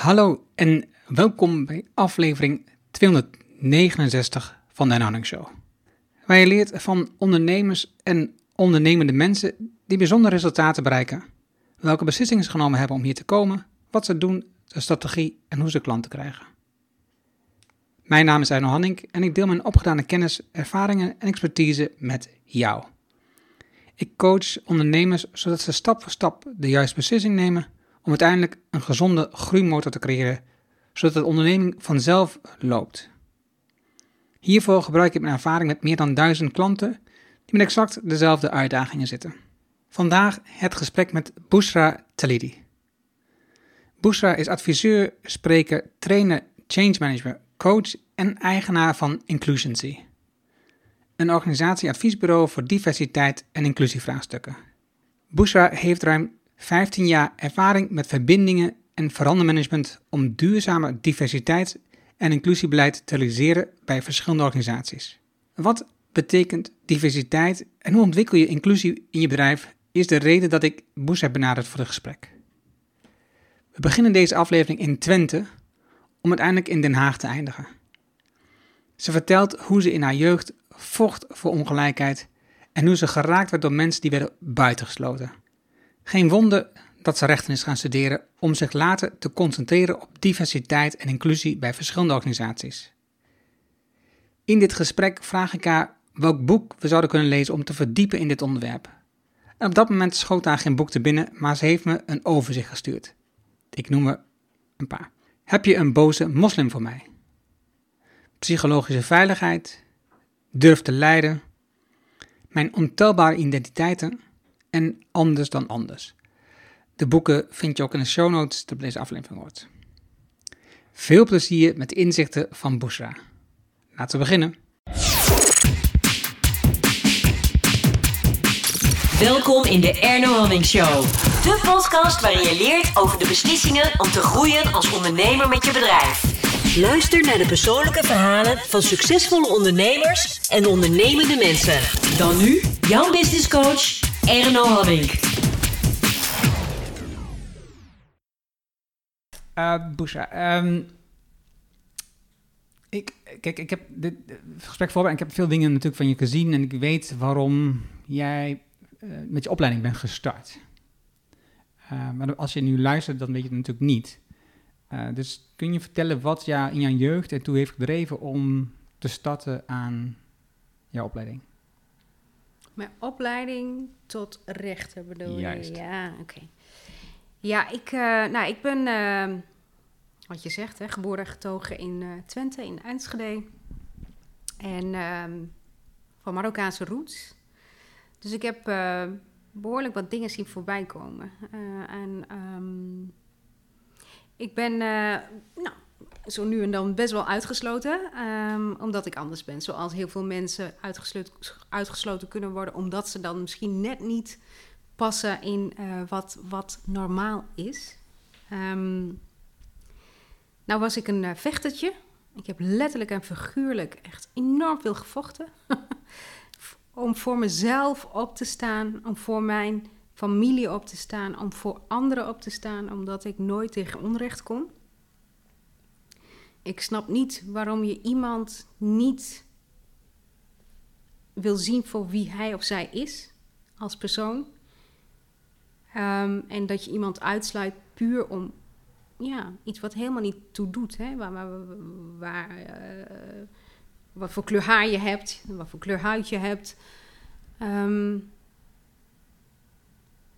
Hallo en welkom bij aflevering 269 van de Anhouding Show. Waar je leert van ondernemers en ondernemende mensen die bijzondere resultaten bereiken, welke beslissingen ze genomen hebben om hier te komen, wat ze doen, de strategie en hoe ze klanten krijgen. Mijn naam is Arno Hanning en ik deel mijn opgedane kennis, ervaringen en expertise met jou. Ik coach ondernemers zodat ze stap voor stap de juiste beslissing nemen om uiteindelijk een gezonde groeimotor te creëren, zodat de onderneming vanzelf loopt. Hiervoor gebruik ik mijn ervaring met meer dan duizend klanten die met exact dezelfde uitdagingen zitten. Vandaag het gesprek met Bushra Talidi. Bushra is adviseur, spreker, trainer, change manager, coach en eigenaar van Inclusioncy. Een organisatie-adviesbureau voor diversiteit en inclusievraagstukken. Bushra heeft ruim 15 jaar ervaring met verbindingen en verandermanagement om duurzame diversiteit en inclusiebeleid te realiseren bij verschillende organisaties. Wat betekent diversiteit en hoe ontwikkel je inclusie in je bedrijf is de reden dat ik Boes heb benaderd voor het gesprek. We beginnen deze aflevering in Twente om uiteindelijk in Den Haag te eindigen. Ze vertelt hoe ze in haar jeugd vocht voor ongelijkheid en hoe ze geraakt werd door mensen die werden buitengesloten. Geen wonder dat ze rechten is gaan studeren om zich later te concentreren op diversiteit en inclusie bij verschillende organisaties. In dit gesprek vraag ik haar welk boek we zouden kunnen lezen om te verdiepen in dit onderwerp. Op dat moment schoot haar geen boek te binnen, maar ze heeft me een overzicht gestuurd. Ik noem er een paar. Heb je een boze moslim voor mij? Psychologische veiligheid, durf te leiden, mijn ontelbare identiteiten en anders dan anders. De boeken vind je ook in de show notes die deze aflevering hoort. Veel plezier met de inzichten van Bushra. Laten we beginnen. Welkom in de Erno Hamming Show. De podcast waarin je leert over de beslissingen om te groeien als ondernemer met je bedrijf. Luister naar de persoonlijke verhalen van succesvolle ondernemers en ondernemende mensen. Dan nu jouw business coach Erno Hamming. Uh, Bushra, ehm, ik, kijk, ik heb dit gesprek voorbereid ik heb veel dingen natuurlijk van je gezien en ik weet waarom jij eh, met je opleiding bent gestart. Maar als je nu luistert, dan weet je het natuurlijk niet. Dus kun je vertellen wat jou in jouw jeugd ertoe heeft gedreven om te starten aan jouw opleiding? Mijn opleiding tot rechter bedoel Juist. je? Ja, oké. Ja, ik, uh, nou, ik ben, uh, wat je zegt, hè, geboren en getogen in uh, Twente, in Enschede. En um, van Marokkaanse roots. Dus ik heb behoorlijk wat dingen zien voorbij komen. en um, ik ben, nou, zo nu en dan best wel uitgesloten, um, omdat ik anders ben. Zoals heel veel mensen uitgesloten, uitgesloten kunnen worden, omdat ze dan misschien net niet passen in uh, wat, wat normaal is. Um, nou was ik een uh, vechtertje. Ik heb letterlijk en figuurlijk echt enorm veel gevochten. om voor mezelf op te staan, om voor mijn familie op te staan, om voor anderen op te staan, omdat ik nooit tegen onrecht kom. Ik snap niet waarom je iemand niet wil zien voor wie hij of zij is als persoon. Um, en dat je iemand uitsluit puur om ja, iets wat helemaal niet toe doet. Hè? Waar, waar, uh, wat voor kleur haar je hebt, wat voor kleur huid je hebt. Um,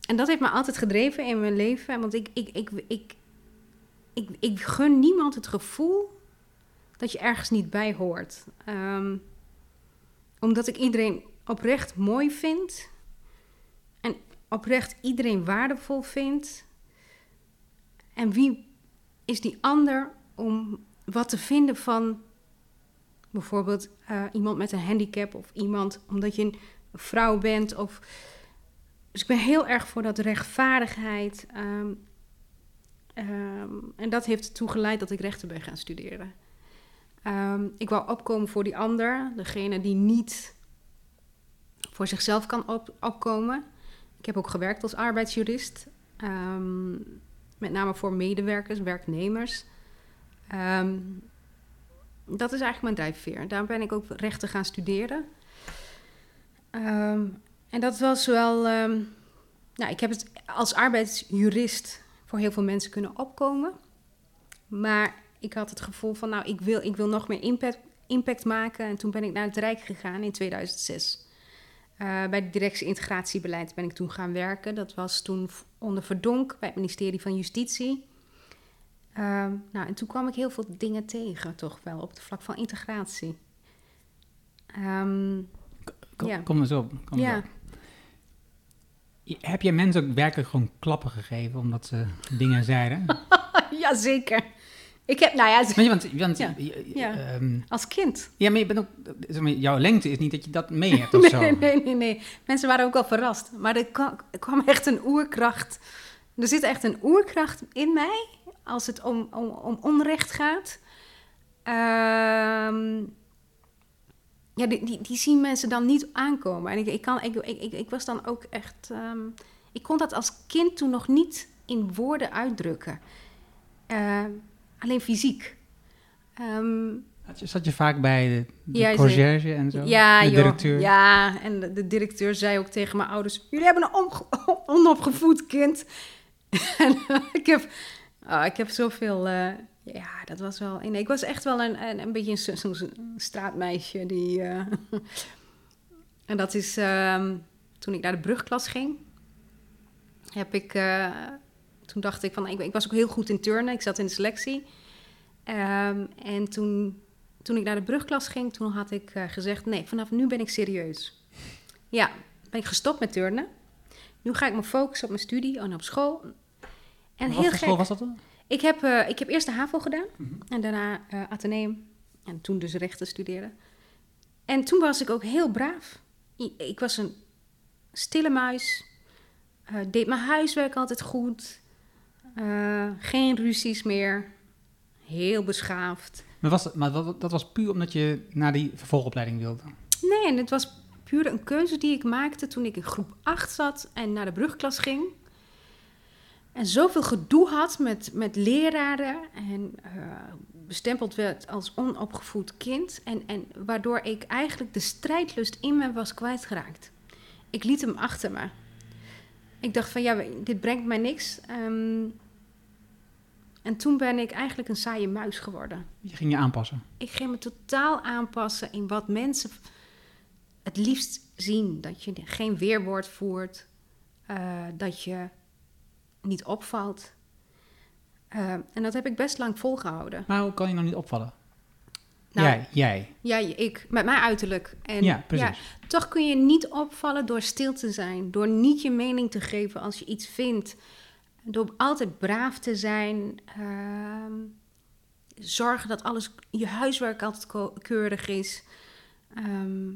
en dat heeft me altijd gedreven in mijn leven. Want ik, ik, ik, ik, ik, ik gun niemand het gevoel dat je ergens niet bij hoort. Um, omdat ik iedereen oprecht mooi vind. En oprecht iedereen waardevol vind. En wie is die ander om wat te vinden van bijvoorbeeld uh, iemand met een handicap of iemand omdat je een vrouw bent? Of... Dus ik ben heel erg voor dat rechtvaardigheid. Um, um, en dat heeft ertoe geleid dat ik rechten ben gaan studeren. Um, ik wou opkomen voor die ander, degene die niet voor zichzelf kan op, opkomen. Ik heb ook gewerkt als arbeidsjurist. Um, met name voor medewerkers, werknemers. Ehm, dat is eigenlijk mijn drijfveer. Daar ben ik ook rechten gaan studeren. Ehm, en dat was wel. ehm, nou, ik heb het als arbeidsjurist voor heel veel mensen kunnen opkomen. Maar ik had het gevoel van, nou, ik wil, ik wil nog meer impact, impact maken. En toen ben ik naar het Rijk gegaan in 2006. Eh, bij de directie integratiebeleid ben ik toen gaan werken. Dat was toen onder Verdonk bij het ministerie van Justitie. Ehm, nou, en toen kwam ik heel veel dingen tegen, toch wel, op het vlak van integratie. Ehm, Kom, Ja. kom eens op. Kom ja. Heb je mensen ook werkelijk gewoon klappen gegeven omdat ze dingen zeiden? ja, zeker. Ik heb, nou ja, Want, je- want, want Ja. je- Ja. ehm, als kind. ja, maar je bent ook, jouw lengte is niet dat je dat mee hebt of zo. Nee, nee, nee, nee. Mensen waren ook wel verrast. Maar er kwam, er kwam echt een oerkracht. Er zit echt een oerkracht in mij als het om, om, om onrecht gaat. Ehm, ja, die, die, die zien mensen dan niet aankomen. En ik, ik, kan, ik, ik, ik, was dan ook echt... ehm, ik kon dat als kind toen nog niet in woorden uitdrukken. Eh, alleen fysiek. Ehm, Zat je vaak bij de, de Ja, conciërge en zo? ja, de joh. directeur? Ja, en de, de directeur zei ook tegen mijn ouders: Jullie hebben een onopgevoed kind. en ik heb, oh, ik heb zoveel. eh, ja, dat was wel. ik was echt wel een, een, een beetje een straatmeisje die. eh, en dat is ehm, toen ik naar de brugklas ging. Heb ik. eh, toen dacht ik van. Ik, ik was ook heel goed in turnen. Ik zat in de selectie. Ehm, en toen toen ik naar de brugklas ging, toen had ik eh, gezegd: nee, vanaf nu ben ik serieus. Ja, ben ik gestopt met turnen. Nu ga ik me focussen op mijn studie en op school. En Wat heel gek. school was dat dan? Ik heb, eh, ik heb eerst de HAVO gedaan en daarna eh Atheneum. En toen dus rechten studeren. En toen was ik ook heel braaf. I- Ik was een stille muis. eh, deed mijn huiswerk altijd goed. geen ruzies meer. Heel beschaafd. Maar, was, maar dat was puur omdat je naar die vervolgopleiding wilde? Nee, en het was puur een keuze die ik maakte toen ik in groep 8 zat en naar de brugklas ging. En zoveel gedoe had met, met leraren en eh, bestempeld werd als onopgevoed kind. En, en waardoor ik eigenlijk de strijdlust in me was kwijtgeraakt. Ik liet hem achter me. Ik dacht van ja, dit brengt mij niks. Ehm, en toen ben ik eigenlijk een saaie muis geworden. Je ging je aanpassen. Ik ging me totaal aanpassen in wat mensen het liefst zien. Dat je geen weerwoord voert, eh, dat je niet opvalt. Eh, en dat heb ik best lang volgehouden. Maar hoe kan je nou niet opvallen? Nou, jij, jij. Ja, ik, met mijn uiterlijk. En Ja, precies. toch kun je niet opvallen door stil te zijn, door niet je mening te geven als je iets vindt, door altijd braaf te zijn, ehm, zorgen dat alles, je huiswerk altijd keurig is. Ehm,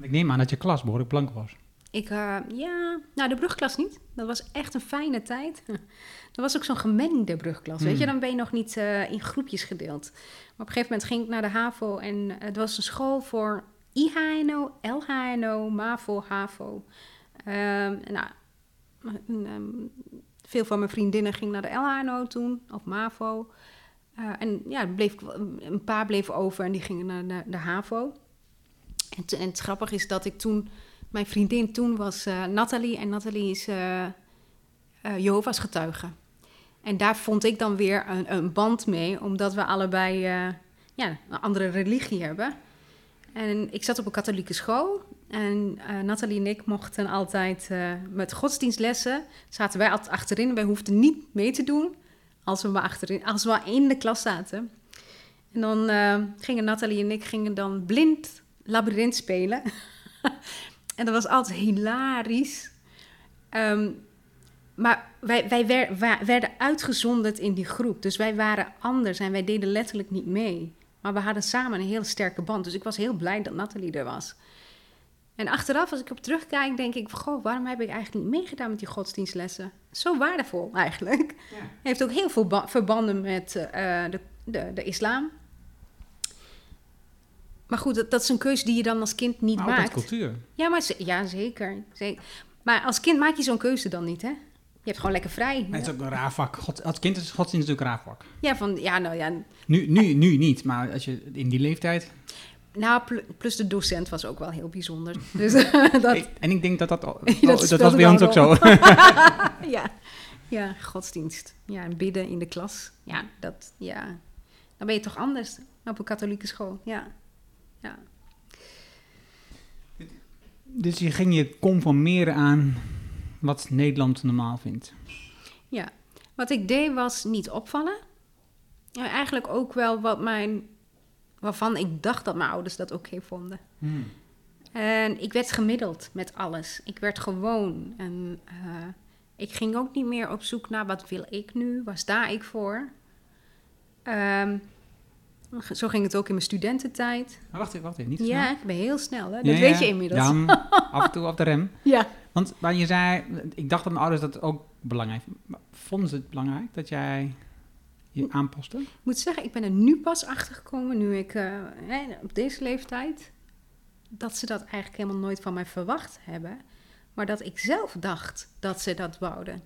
Ik neem aan dat je klas behoorlijk blank was. Ik, eh, ja, nou de brugklas niet. Dat was echt een fijne tijd. Dat was ook zo'n gemengde brugklas, weet je. Hmm. Dan ben je nog niet eh, in groepjes gedeeld. Maar op een gegeven moment ging ik naar de HAVO en het was een school voor IHNO, LHNO, MAVO, HAVO. Ehm, nou, ehm, veel van mijn vriendinnen gingen naar de LHNO toen, of MAVO. Eh, en ja, bleef, een paar bleven over en die gingen naar de, de HAVO. En, en het grappige is dat ik toen... Mijn vriendin toen was eh Nathalie. En Nathalie is Jehovah's getuige. En daar vond ik dan weer een, een band mee. Omdat we allebei ja, een andere religie hebben. En ik zat op een katholieke school. En eh Nathalie en ik mochten altijd met godsdienstlessen... zaten wij altijd achterin. Wij hoefden niet mee te doen als we maar achterin, als we in de klas zaten. En dan gingen Nathalie en ik gingen dan blind labyrint spelen. en dat was altijd hilarisch. Ehm, maar wij, wij wer- wa- werden uitgezonderd in die groep. Dus wij waren anders en wij deden letterlijk niet mee. Maar we hadden samen een heel sterke band. Dus ik was heel blij dat Nathalie er was. En achteraf, als ik op terugkijk, denk ik... Goh, waarom heb ik eigenlijk niet meegedaan met die godsdienstlessen? Zo waardevol eigenlijk. Heeft ook heel veel ba- verbanden met eh, de, de, de islam. Maar goed, dat, dat is een keuze die je dan als kind niet maakt. cultuur. Ja, maar ja, zeker, zeker. Maar als kind maak je zo'n keuze dan niet, hè? Je hebt gewoon lekker vrij. Het is ook een raar vak. God, als kind is godsdienst natuurlijk een raar vak. Ja, van, ja, nou ja. Nu, nu, nu niet, maar als je in die leeftijd... Nou, pl- plus de docent was ook wel heel bijzonder. Dus dat, Ik- en ik denk dat dat... al- dat oh, dat was bij ons ook zo. ja. ja, godsdienst. Ja, en bidden in de klas. Ja, dat, ja. Dan ben je toch anders op een katholieke school. Ja. Ja. dus je ging je conformeren aan wat Nederland normaal vindt. Ja, wat ik deed was niet opvallen. Ja, eigenlijk ook wel wat mijn, waarvan ik dacht dat mijn ouders dat oké vonden. En ik werd gemiddeld met alles. Ik werd gewoon. En eh, ik ging ook niet meer op zoek naar wat wil ik nu, waar sta ik voor. Ehm, zo ging het ook in mijn studententijd. Maar wacht even, wacht even. Niet te Ja, snel. ik ben heel snel, hè? Dat ja. weet je inmiddels. Ja, mm, af en toe op de rem. Ja. Want je zei, ik dacht dat mijn ouders dat ook belangrijk vonden. Ze het belangrijk dat jij je aanpaste? Ik moet zeggen, ik ben er nu pas achter gekomen, nu ik eh, op deze leeftijd, dat ze dat eigenlijk helemaal nooit van mij verwacht hebben. Maar dat ik zelf dacht dat ze dat wouden.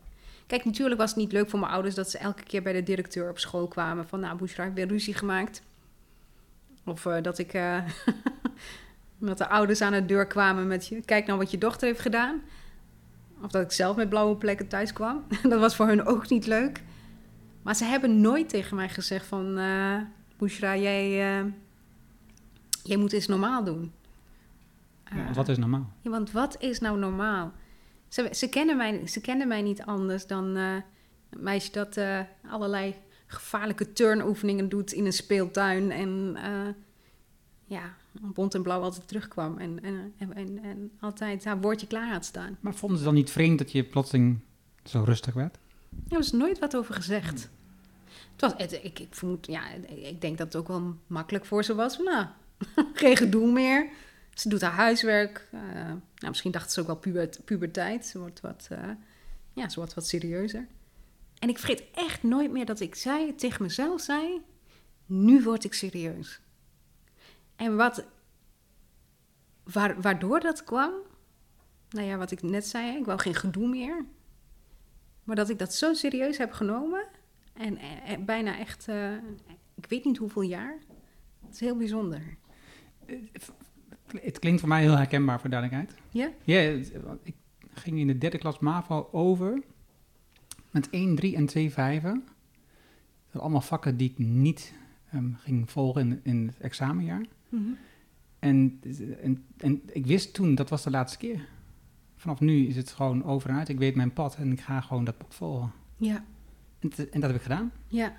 Kijk, natuurlijk was het niet leuk voor mijn ouders dat ze elke keer bij de directeur op school kwamen van, nou, Bushra, ik weer ruzie gemaakt. Of eh, dat ik, eh, dat de ouders aan de deur kwamen met, je, kijk nou wat je dochter heeft gedaan. Of dat ik zelf met blauwe plekken thuis kwam. dat was voor hun ook niet leuk. Maar ze hebben nooit tegen mij gezegd van... Bushra, jij, jij moet eens normaal doen. Ja, wat is normaal? ja, want wat is nou normaal? Ze, ze, kennen, mij, ze kennen mij niet anders dan een meisje dat allerlei gevaarlijke turnoefeningen doet in een speeltuin. En eh, ja, bont en blauw altijd terugkwam. En, en, en, en, en altijd haar woordje klaar had staan. Maar vonden ze dan niet vreemd dat je plotseling zo rustig werd? Er was nooit wat over gezegd. Het was, het, ik, ik, vermoed, ja, ik denk dat het ook wel makkelijk voor ze was. Nou, geen gedoe meer. Ze doet haar huiswerk. eh, nou, misschien dacht ze ook wel pubert, puberteit. Ze wordt, wat, eh, ja, ze wordt wat serieuzer. En ik vergeet echt nooit meer dat ik zei, tegen mezelf zei... Nu word ik serieus. En wat, waar, waardoor dat kwam... Nou ja, wat ik net zei, ik wou geen gedoe meer. Maar dat ik dat zo serieus heb genomen. En, en- en bijna echt, eh, ik weet niet hoeveel jaar. Het is heel bijzonder. Het klinkt voor mij heel herkenbaar voor duidelijkheid. Ja? Ja, ik ging in de derde klas MAVO over met 1, 3 en 2 vijven. Dat allemaal vakken die ik niet ehm, ging volgen in, in het examenjaar. En, en, en ik wist toen, dat was de laatste keer. Vanaf nu is het gewoon over en uit. Ik weet mijn pad en ik ga gewoon dat pad volgen. Ja, En, te- en dat heb ik gedaan. ja,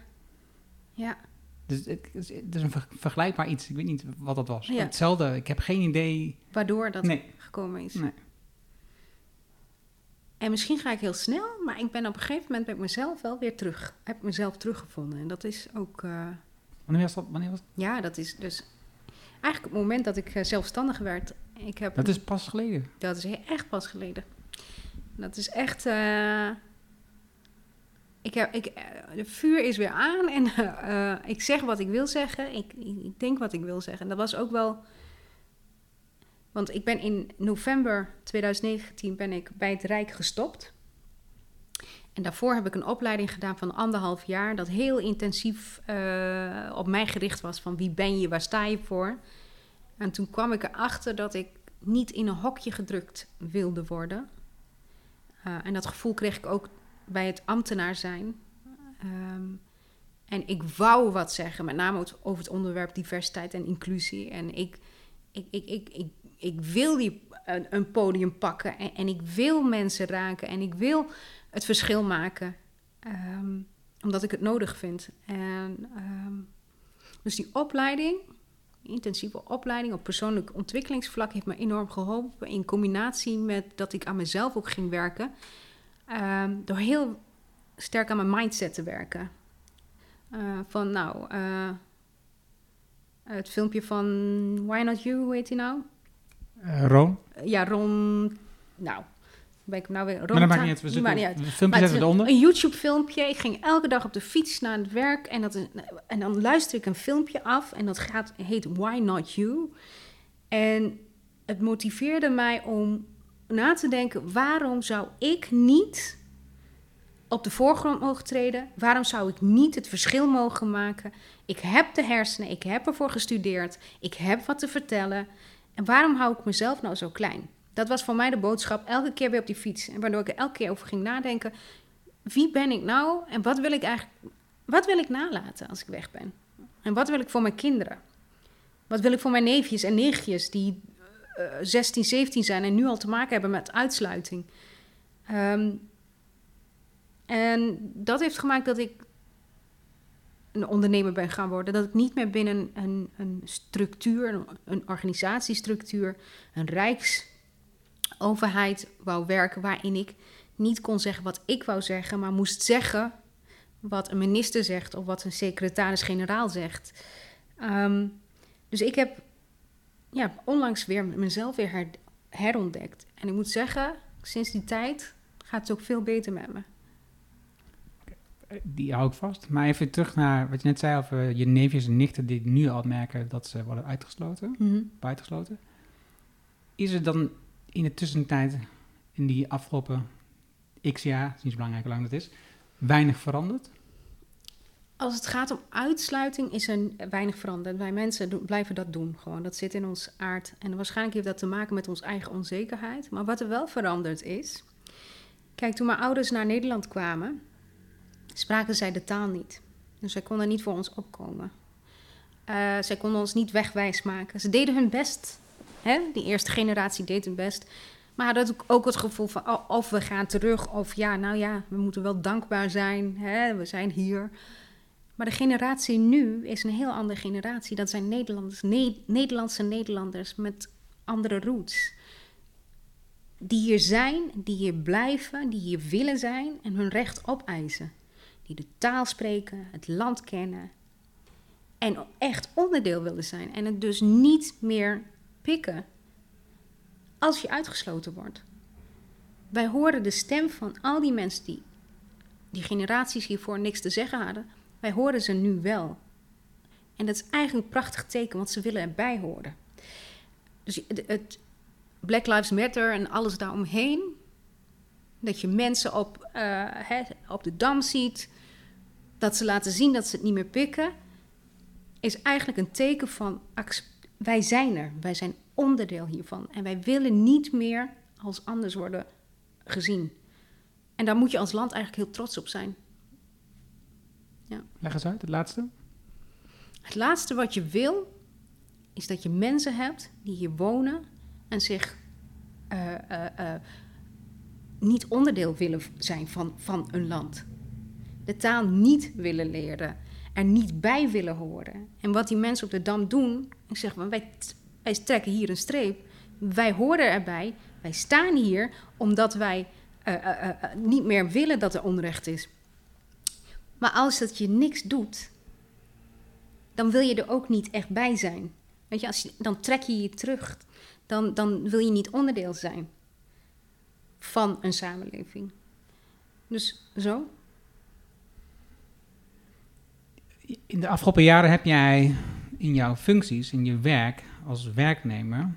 ja. Dus het, het is- een ver- vergelijkbaar iets. Ik weet niet wat dat was. Ja. Hetzelfde. Ik heb geen idee. Waardoor dat Nee. gekomen is. Nee. En misschien ga ik heel snel, maar ik ben op een gegeven moment bij mezelf wel weer terug. Heb mezelf teruggevonden. En dat is ook, eh, Wanneer was dat? Wanneer was dat? ja, dat is dus eigenlijk het moment dat ik eh, zelfstandig werd. Ik heb Dat is pas geleden. Dat is echt pas geleden. Dat is echt. eh, ik heb, ik, de vuur is weer aan en ik zeg wat ik wil zeggen. Ik, ik, ik denk wat ik wil zeggen. En dat was ook wel. Want ik ben in november 2019 ben ik bij het Rijk gestopt. En daarvoor heb ik een opleiding gedaan van anderhalf jaar. Dat heel intensief eh, op mij gericht was. Van wie ben je, waar sta je voor? En toen kwam ik erachter dat ik niet in een hokje gedrukt wilde worden. Eh, en dat gevoel kreeg ik ook bij het ambtenaar zijn. Ehm, en ik wou wat zeggen, met name over het onderwerp diversiteit en inclusie. En ik, ik, ik, ik, ik wil die, een, podium pakken en, ik wil mensen raken en ik wil het verschil maken. Ehm, omdat ik het nodig vind. En, ehm, dus die opleiding, intensieve opleiding op persoonlijk ontwikkelingsvlak heeft me enorm geholpen. In combinatie met dat ik aan mezelf ook ging werken. Ehm, door heel sterk aan mijn mindset te werken. Eh, van nou, eh, het filmpje van Why Not You, hoe heet hij nou? Uh, Ron? Eh, ja, Ron. Nou, ben ik hem nou weer. Ron Maar dat maakt niet uit. We maakt niet uit. Maar het zetten we eronder. Een YouTube-filmpje. Ik ging elke dag op de fiets naar het werk en, dat is, en dan luister ik een filmpje af en dat gaat, heet Why Not You. En het motiveerde mij om na te denken: waarom zou ik niet op de voorgrond mogen treden? Waarom zou ik niet het verschil mogen maken? Ik heb de hersenen, ik heb ervoor gestudeerd, ik heb wat te vertellen. En waarom hou ik mezelf nou zo klein? Dat was voor mij de boodschap elke keer weer op die fiets. En waardoor ik er elke keer over ging nadenken. Wie ben ik nou en wat wil ik eigenlijk wat wil ik nalaten als ik weg ben? En wat wil ik voor mijn kinderen? Wat wil ik voor mijn neefjes en nichtjes die uh, 16, 17 zijn en nu al te maken hebben met uitsluiting? Ehm, en dat heeft gemaakt dat ik een ondernemer ben gaan worden. Dat ik niet meer binnen een, een structuur, een, organisatiestructuur, een rijksoverheid wou werken waarin ik niet kon zeggen wat ik wou zeggen, maar moest zeggen wat een minister zegt of wat een secretaris-generaal zegt. Ehm, dus ik heb ja, onlangs weer mezelf weer herontdekt. En ik moet zeggen, sinds die tijd gaat het ook veel beter met me. Die hou ik vast. Maar even terug naar wat je net zei over je neefjes en nichten die nu al merken dat ze worden uitgesloten, mm buitengesloten. Is er dan in de tussentijd, in die afgelopen x jaar, het is niet zo belangrijk hoe lang dat is, weinig veranderd? Als het gaat om uitsluiting is er weinig veranderd. Wij mensen blijven dat doen gewoon. Dat zit in ons aard. En waarschijnlijk heeft dat te maken met onze eigen onzekerheid. Maar wat er wel veranderd is... Kijk, toen mijn ouders naar Nederland kwamen... spraken zij de taal niet. Dus zij konden niet voor ons opkomen. Uh, zij konden ons niet wegwijs maken. Ze deden hun best. Hè? Die eerste generatie deed hun best. Maar hadden ook het gevoel van... Oh, of we gaan terug, of ja, nou ja, we moeten wel dankbaar zijn. Hè? We zijn hier... Maar de generatie nu is een heel andere generatie. Dat zijn Nederlanders, Nederlandse Nederlanders met andere roots. Die hier zijn, die hier blijven, die hier willen zijn en hun recht opeisen. Die de taal spreken, het land kennen en echt onderdeel willen zijn. En het dus niet meer pikken als je uitgesloten wordt. Wij horen de stem van al die mensen die die generaties hiervoor niks te zeggen hadden wij horen ze nu wel. En dat is eigenlijk een prachtig teken, want ze willen erbij horen. Dus het, Black Lives Matter en alles daaromheen. Dat je mensen op, uh, op de dam ziet. Dat ze laten zien dat ze het niet meer pikken. Is eigenlijk een teken van wij zijn er. Wij zijn onderdeel hiervan. En wij willen niet meer als anders worden gezien. En daar moet je als land eigenlijk heel trots op zijn. Ja. Leg eens uit, het laatste. Het laatste wat je wil, is dat je mensen hebt die hier wonen en zich uh, uh, uh, niet onderdeel willen zijn van, van een land. De taal niet willen leren, er niet bij willen horen. En wat die mensen op de dam doen, ik zeg maar, wij, wij trekken hier een streep. Wij horen erbij, wij staan hier omdat wij niet meer willen dat er onrecht is. Maar als dat je niks doet, dan wil je er ook niet echt bij zijn. Weet je, als je, dan trek je je terug. Dan, dan wil je niet onderdeel zijn van een samenleving. Dus zo. In de afgelopen jaren heb jij in jouw functies, in je werk als werknemer,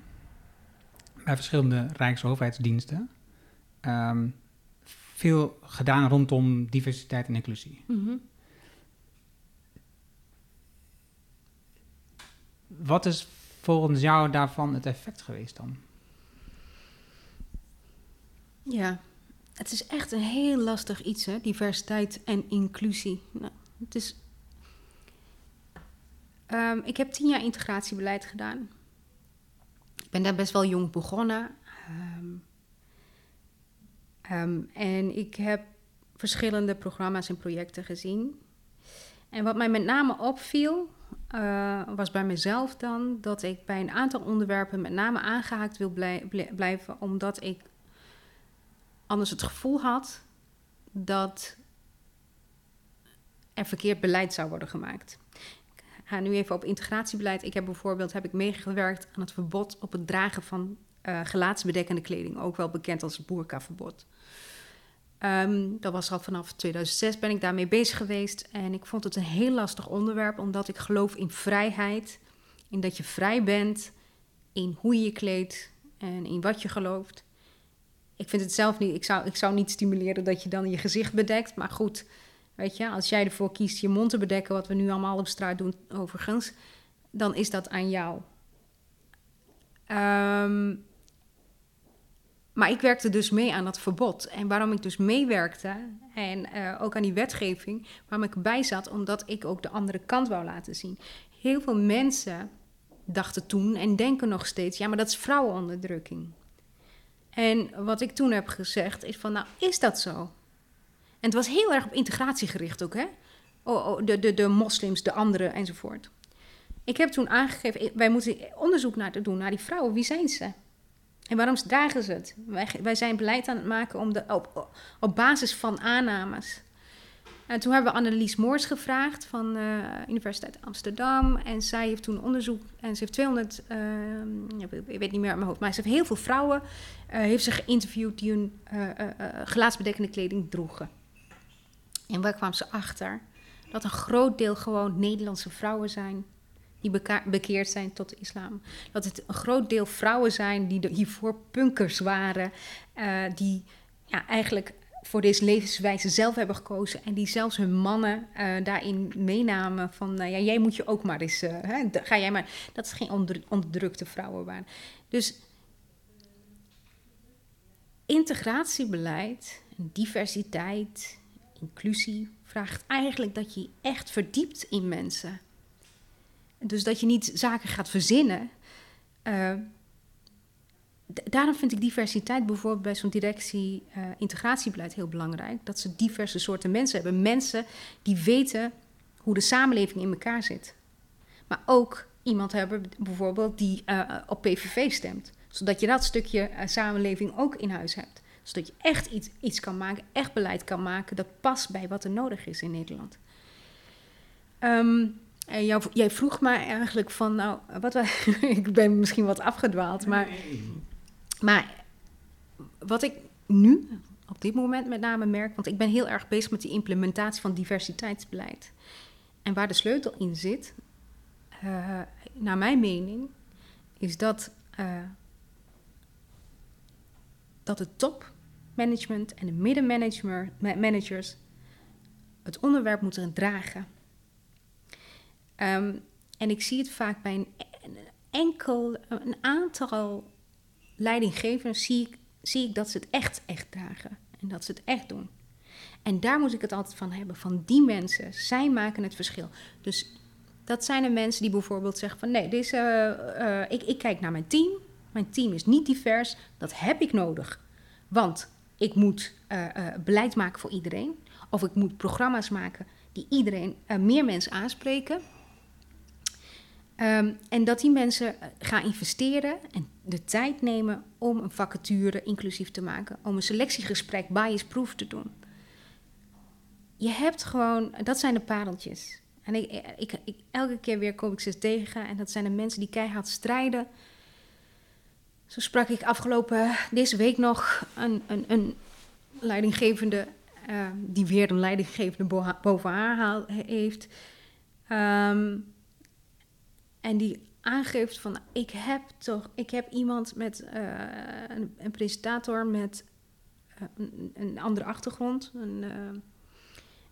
bij verschillende Rijksoverheidsdiensten, um, veel gedaan rondom diversiteit en inclusie. Mhm. Wat is volgens jou daarvan het effect geweest dan? Ja, het is echt een heel lastig iets, hè? diversiteit en inclusie. Nou, het is... Um, ik heb tien jaar integratiebeleid gedaan. Ik ben daar best wel jong begonnen. Um, Um, en ik heb verschillende programma's en projecten gezien. En wat mij met name opviel, uh, was bij mezelf dan dat ik bij een aantal onderwerpen met name aangehaakt wil blij blijven, omdat ik anders het gevoel had dat er verkeerd beleid zou worden gemaakt. Ik ga nu even op integratiebeleid. Ik heb bijvoorbeeld heb ik meegewerkt aan het verbod op het dragen van uh, gelaatsbedekkende kleding, ook wel bekend als het boerkaverbod. Um, dat was al vanaf 2006 ben ik daarmee bezig geweest. En ik vond het een heel lastig onderwerp, omdat ik geloof in vrijheid. In dat je vrij bent in hoe je je kleedt en in wat je gelooft. Ik vind het zelf niet. Ik zou, ik zou niet stimuleren dat je dan je gezicht bedekt. Maar goed, weet je, als jij ervoor kiest je mond te bedekken, wat we nu allemaal op straat doen, overigens, dan is dat aan jou. Ehm, maar ik werkte dus mee aan dat verbod. En waarom ik dus meewerkte en eh, ook aan die wetgeving, waarom ik erbij zat, omdat ik ook de andere kant wou laten zien. Heel veel mensen dachten toen en denken nog steeds, ja, maar dat is vrouwenonderdrukking. En wat ik toen heb gezegd is van, nou, is dat zo? En het was heel erg op integratie gericht ook, hè? Oh, oh, de, de, de moslims, de anderen enzovoort. Ik heb toen aangegeven, wij moeten onderzoek naar doen naar die vrouwen. Wie zijn ze? En waarom dragen ze het? Wij, wij zijn beleid aan het maken om de, op, op basis van aannames. En toen hebben we Annelies Moors gevraagd van de uh, Universiteit Amsterdam. En zij heeft toen onderzoek. En ze heeft 200, uh, ik weet niet meer uit mijn hoofd, maar ze heeft heel veel vrouwen. Uh, heeft ze geïnterviewd die hun uh, gelaatsbedekkende kleding droegen. En waar kwam ze achter? Dat een groot deel gewoon Nederlandse vrouwen zijn die bekeerd zijn tot de islam. Dat het een groot deel vrouwen zijn die hiervoor punkers waren, die ja, eigenlijk voor deze levenswijze zelf hebben gekozen en die zelfs hun mannen uh, daarin meenamen van, uh, ja, jij moet je ook maar eens, hè, ga jij maar, dat is geen onder, onderdrukte vrouwen. Dus integratiebeleid, diversiteit, inclusie vraagt eigenlijk dat je echt verdiept in mensen. Dus dat je niet zaken gaat verzinnen. Daarom vind ik diversiteit bijvoorbeeld bij zo'n directie uh, integratiebeleid heel belangrijk. Dat ze diverse soorten mensen hebben. Mensen die weten hoe de samenleving in elkaar zit. Maar ook iemand hebben bijvoorbeeld die uh, op PVV stemt. Zodat je dat stukje samenleving ook in huis hebt. Zodat je echt iets, iets kan maken, echt beleid kan maken dat past bij wat er nodig is in Nederland. Um, en jou, jij vroeg mij eigenlijk van, nou, wat, ik ben misschien wat afgedwaald, maar, maar wat ik nu op dit moment met name merk, want ik ben heel erg bezig met die implementatie van diversiteitsbeleid. En waar de sleutel in zit, uh, naar mijn mening, is dat, uh, dat het topmanagement en de middenmanagers het onderwerp moeten dragen. Um, en ik zie het vaak bij een, enkel, een aantal leidinggevenden, zie ik, zie ik dat ze het echt, echt dragen. En dat ze het echt doen. En daar moet ik het altijd van hebben, van die mensen. Zij maken het verschil. Dus dat zijn de mensen die bijvoorbeeld zeggen van... nee, deze, uh, ik, ik kijk naar mijn team. Mijn team is niet divers. Dat heb ik nodig. Want ik moet uh, beleid maken voor iedereen. Of ik moet programma's maken die iedereen, meer mensen aanspreken... Um, en dat die mensen eh, gaan investeren en de tijd nemen om een vacature inclusief te maken. Om een selectiegesprek biasproof te doen. Je hebt gewoon, dat zijn de pareltjes. En ik, eh, ik, elke keer weer kom ik ze tegen. En dat zijn de mensen die keihard strijden. Zo sprak ik afgelopen, deze week nog, een, een, een leidinggevende... Uh, die weer een leidinggevende boven haar heeft... Um, en die aangeeft van ik heb toch, ik heb iemand met uh, een, presentator met uh, een, andere achtergrond. Een, uh,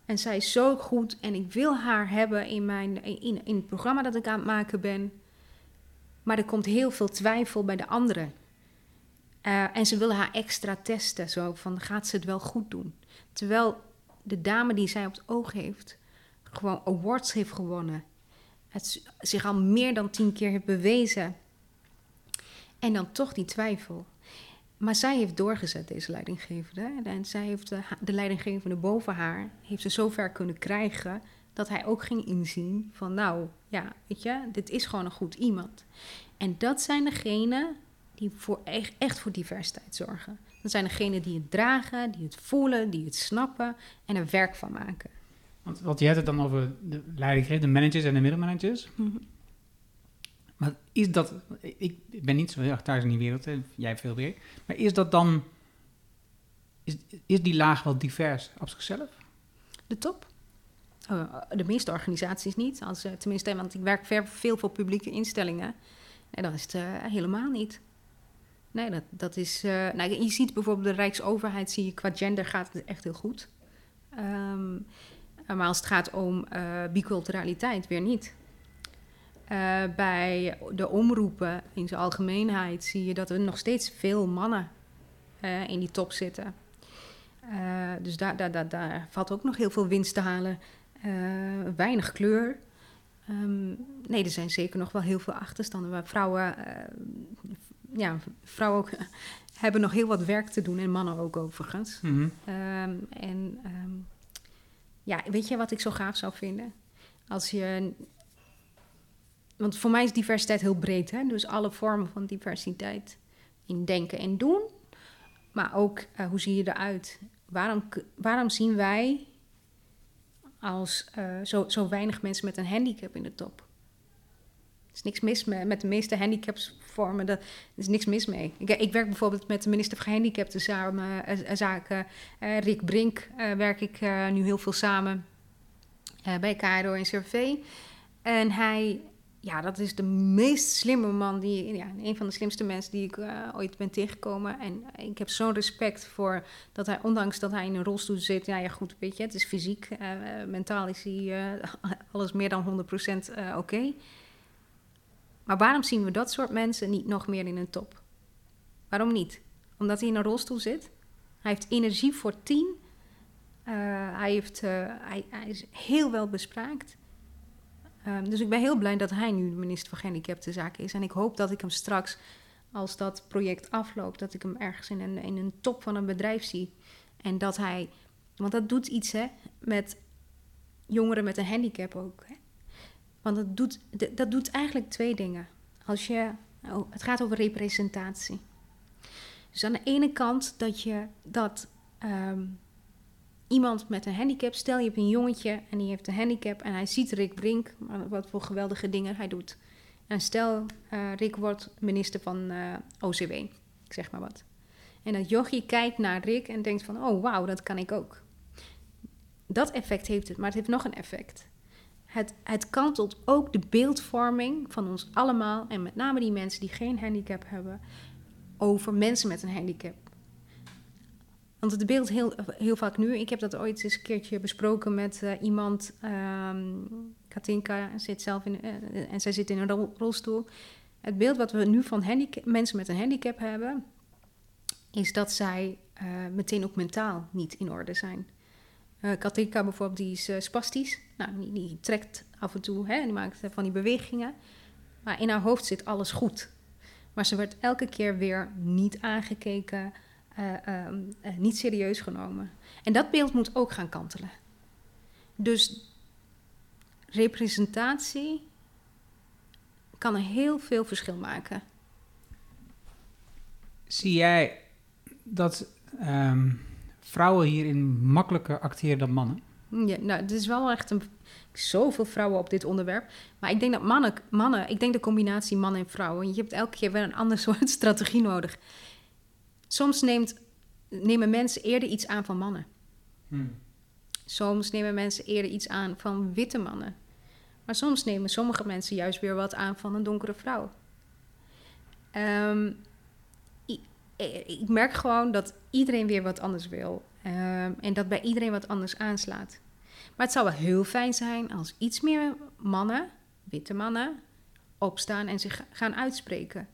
en zij is zo goed en ik wil haar hebben in, mijn, in, in het programma dat ik aan het maken ben. Maar er komt heel veel twijfel bij de anderen. en ze willen haar extra testen, zo van gaat ze het wel goed doen. Terwijl de dame die zij op het oog heeft, gewoon awards heeft gewonnen het zich al meer dan tien keer heeft bewezen. En dan toch die twijfel. Maar zij heeft doorgezet, deze leidinggevende. En zij heeft de, de leidinggevende boven haar, heeft ze zover kunnen krijgen dat hij ook ging inzien van nou, ja, weet je, dit is gewoon een goed iemand. En dat zijn degenen die voor echt, echt voor diversiteit zorgen. Dat zijn degenen die het dragen, die het voelen, die het snappen en er werk van maken. Want, want je hebt het dan over de leidinggevende, de managers en de middenmanagers. Mm -hmm. Maar is dat, ik ben niet zo heel erg thuis in die wereld, hè, jij veel meer. Maar is dat dan, is, is die laag wel divers op zichzelf? De top? Oh, de meeste organisaties niet. Als, uh, tenminste, want ik werk veel voor publieke instellingen. En dat is het uh, helemaal niet. Nee, dat, dat is. eh, nou, je ziet bijvoorbeeld de Rijksoverheid, zie je qua gender gaat het echt heel goed. Ehm, maar als het gaat om eh, biculturaliteit, weer niet. Eh, bij de omroepen in zijn algemeenheid zie je dat er nog steeds veel mannen eh, in die top zitten. Eh, dus daar, daar, daar, daar valt ook nog heel veel winst te halen. Eh, weinig kleur. Ehm, nee, er zijn zeker nog wel heel veel achterstanden waar vrouwen, eh, ja, vrouwen ook, hebben nog heel wat werk te doen en mannen ook overigens. Mhm. Ehm, en ehm, ja, weet je wat ik zo gaaf zou vinden? Als je. Want voor mij is diversiteit heel breed, hè? Dus alle vormen van diversiteit in denken en doen. Maar ook eh, hoe zie je eruit? Waarom, waarom zien wij als eh, zo, zo weinig mensen met een handicap in de top? Is niks mis mee, met de meeste handicapsvormen. Er is niks mis mee. Ik, ik werk bijvoorbeeld met de minister van Gehandicapten samen, eh, zaken. Eh, Rick Brink eh, werk ik nu heel veel samen bij KRO en CRV. En hij, ja, dat is de meest slimme man, die, ja, een van de slimste mensen die ik ooit ben tegengekomen. En ik heb zo'n respect voor dat hij, ondanks dat hij in een rolstoel zit, ja, ja goed, weet je, het is fysiek, mentaal is hij alles meer dan 100% eh, oké. Maar waarom zien we dat soort mensen niet nog meer in een top? Waarom niet? Omdat hij in een rolstoel zit. Hij heeft energie voor tien. Eh, hij, heeft, eh, hij, is heel wel bespraakt. Ehm, dus ik ben heel blij dat hij nu minister van Gehandicaptenzaken is. En ik hoop dat ik hem straks, als dat project afloopt, dat ik hem ergens in een, in een top van een bedrijf zie. En dat hij, want dat doet iets hè, met jongeren met een handicap ook. Hè? Want dat doet, dat doet eigenlijk twee dingen. Als je, oh, het gaat over representatie. Dus aan de ene kant dat je dat ehm, iemand met een handicap, stel je hebt een jongetje en die heeft een handicap en hij ziet Rick Brink, wat voor geweldige dingen hij doet. En stel eh, Rick wordt minister van eh, OCW, ik zeg maar wat. En dat jochie kijkt naar Rick en denkt van, oh wauw, dat kan ik ook. Dat effect heeft het, maar het heeft nog een effect. Het, het kantelt ook de beeldvorming van ons allemaal, en met name die mensen die geen handicap hebben, over mensen met een handicap. Want het beeld heel, heel vaak nu, ik heb dat ooit eens een keertje besproken met eh, iemand, ehm, Katinka zit zelf in, eh, en zij zit in een rol- rolstoel. Het beeld wat we nu van mensen met een handicap hebben, is dat zij eh, meteen ook mentaal niet in orde zijn. Eh Katinka bijvoorbeeld, die is eh, spastisch. Nou, die, trekt af en toe, hè, die maakt van die bewegingen. Maar in haar hoofd zit alles goed. Maar ze werd elke keer weer niet aangekeken, eh, ehm, eh, niet serieus genomen. En dat beeld moet ook gaan kantelen. Dus representatie kan een heel veel verschil maken. Zie jij dat ehm, vrouwen hierin makkelijker acteren dan mannen? Ja, nou, het is wel echt een, zoveel vrouwen op dit onderwerp. Maar ik denk dat mannen, mannen, ik denk de combinatie mannen en vrouwen. Je hebt elke keer wel een ander soort strategie nodig. Soms neemt, nemen mensen eerder iets aan van mannen. Soms nemen mensen eerder iets aan van witte mannen. Maar soms nemen sommige mensen juist weer wat aan van een donkere vrouw. Ehm, i- eh, ik merk gewoon dat iedereen weer wat anders wil. Ehm, en dat bij iedereen wat anders aanslaat. Maar het zou wel heel fijn zijn als iets meer mannen, witte mannen, opstaan en zich gaan uitspreken.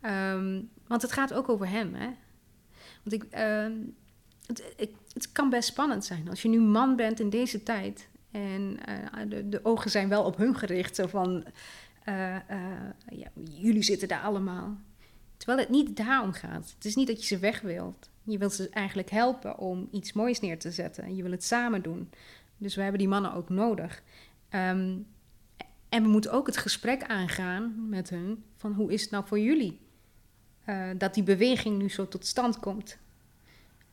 Ehm, want het gaat ook over hem, hè? Want ik, ehm, het, het kan best spannend zijn als je nu man bent in deze tijd. En eh, de, de ogen zijn wel op hun gericht. Zo van, eh, eh, ja, jullie zitten daar allemaal. Terwijl het niet daarom gaat. Het is niet dat je ze weg wilt. Je wilt ze eigenlijk helpen om iets moois neer te zetten. En je wil het samen doen. Dus we hebben die mannen ook nodig. Ehm, en we moeten ook het gesprek aangaan met hun van hoe is het nou voor jullie eh, dat die beweging nu zo tot stand komt.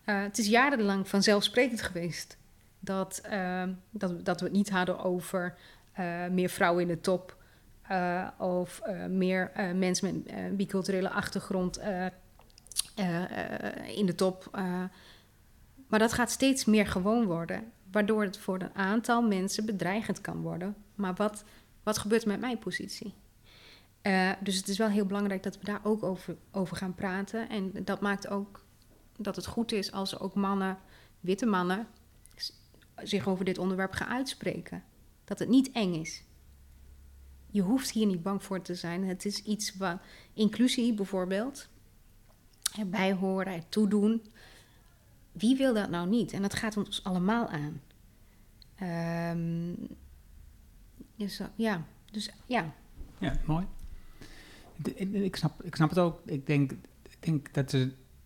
Eh, het is jarenlang vanzelfsprekend geweest dat, ehm, dat, dat we het niet hadden over eh, meer vrouwen in de top eh, of eh, meer eh, mensen met biculturele achtergrond in de top. maar dat gaat steeds meer gewoon worden, waardoor het voor een aantal mensen bedreigend kan worden. Maar wat, wat gebeurt met mijn positie? Dus het is wel heel belangrijk dat we daar ook over, over gaan praten. En dat maakt ook dat het goed is als ook mannen, witte mannen, zich over dit onderwerp gaan uitspreken. Dat het niet eng is. Je hoeft hier niet bang voor te zijn. Het is iets wat inclusie bijvoorbeeld, erbij horen, ertoe doen. Wie wil dat nou niet? En dat gaat ons allemaal aan. Ehm, dus, ja, dus ja, Ja, mooi. Ik, snap, ik snap het ook. Ik denk, ik denk dat er,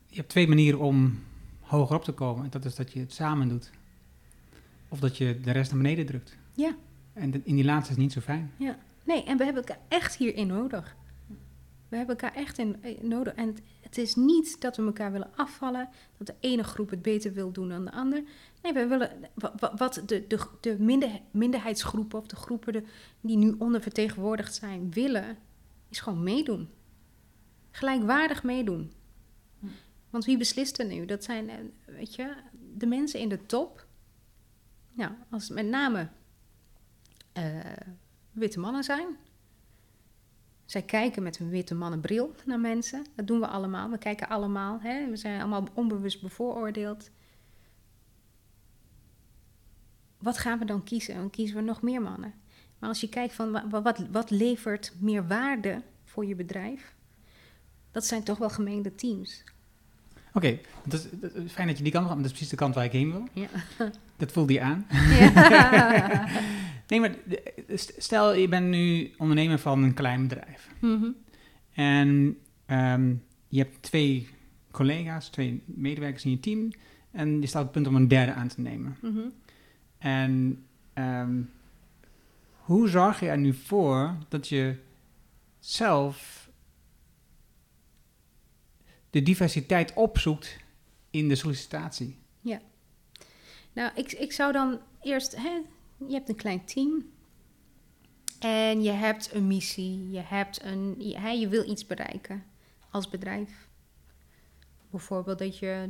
je hebt twee manieren om hoger op te komen. En dat is dat je het samen doet. Of dat je de rest naar beneden drukt. Ja. En in die laatste is niet zo fijn. Nee, en we hebben elkaar echt hierin nodig. We hebben elkaar echt in, eh, nodig. En het, is niet dat we elkaar willen afvallen, dat de ene groep het beter wil doen dan de ander. Nee, we willen wa- wa- wat de, de, de minder, minderheidsgroepen of de groepen die nu ondervertegenwoordigd zijn willen, is gewoon meedoen. Gelijkwaardig meedoen. Want wie beslist er nu? Dat zijn, eh, weet je, de mensen in de top. Nou, als met name eh, witte mannen zijn. Zij kijken met een witte mannenbril naar mensen. Dat doen we allemaal. We kijken allemaal. Hè? We zijn allemaal onbewust bevooroordeeld. Wat gaan we dan kiezen? Dan kiezen we nog meer mannen. Maar als je kijkt van wa- wa- wat, wat levert meer waarde voor je bedrijf, dat zijn toch wel gemengde teams. Oké, dat is, dat is fijn dat je die kant op gaat. maar Dat is precies de kant waar ik heen wil. Ja. Dat voelde je aan. ja. Nee, maar stel je bent nu ondernemer van een klein bedrijf. Mhm. En ehm, je hebt twee collega's, twee medewerkers in je team. En je staat op het punt om een derde aan te nemen. Mhm. En ehm, hoe zorg je er nu voor dat je zelf de diversiteit opzoekt in de sollicitatie? Nou, ik, ik zou dan eerst, hè, je hebt een klein team en je hebt een missie, je, hebt een, je, je wil iets bereiken als bedrijf. Bijvoorbeeld dat je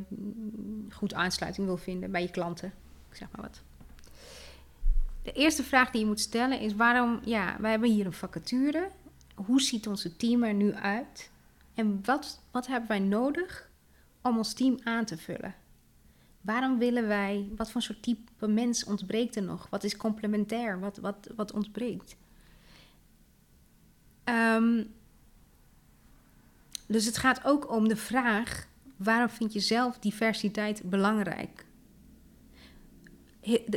goed aansluiting wil vinden bij je klanten, ik zeg maar wat. De eerste vraag die je moet stellen is waarom, ja, wij hebben hier een vacature. Hoe ziet onze team er nu uit? En wat, wat hebben wij nodig om ons team aan te vullen? Waarom willen wij, wat voor soort type mens ontbreekt er nog? Wat is complementair? Wat, wat, wat ontbreekt? Ehm, dus het gaat ook om de vraag: waarom vind je zelf diversiteit belangrijk?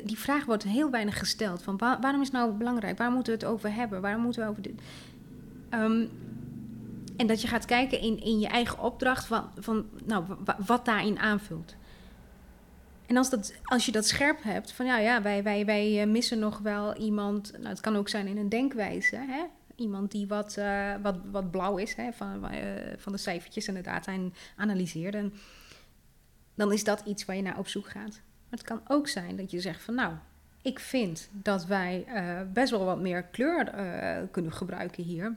Die vraag wordt heel weinig gesteld. Van wa- waarom is nou belangrijk? Waar moeten we het over hebben? Waarom moeten we over dit? Ehm, en dat je gaat kijken in, in je eigen opdracht van, van nou, wa- wat daarin aanvult. En als, dat, als je dat scherp hebt, van ja, ja wij, wij, wij eh, missen nog wel iemand. Nou, het kan ook zijn in een denkwijze. Hè? Iemand die wat, eh, wat, wat blauw is hè? Van, eh, van de cijfertjes en de data en analyseert. Dan is dat iets waar je naar op zoek gaat. Maar het kan ook zijn dat je zegt van nou, ik vind dat wij best wel wat meer kleur kunnen gebruiken hier.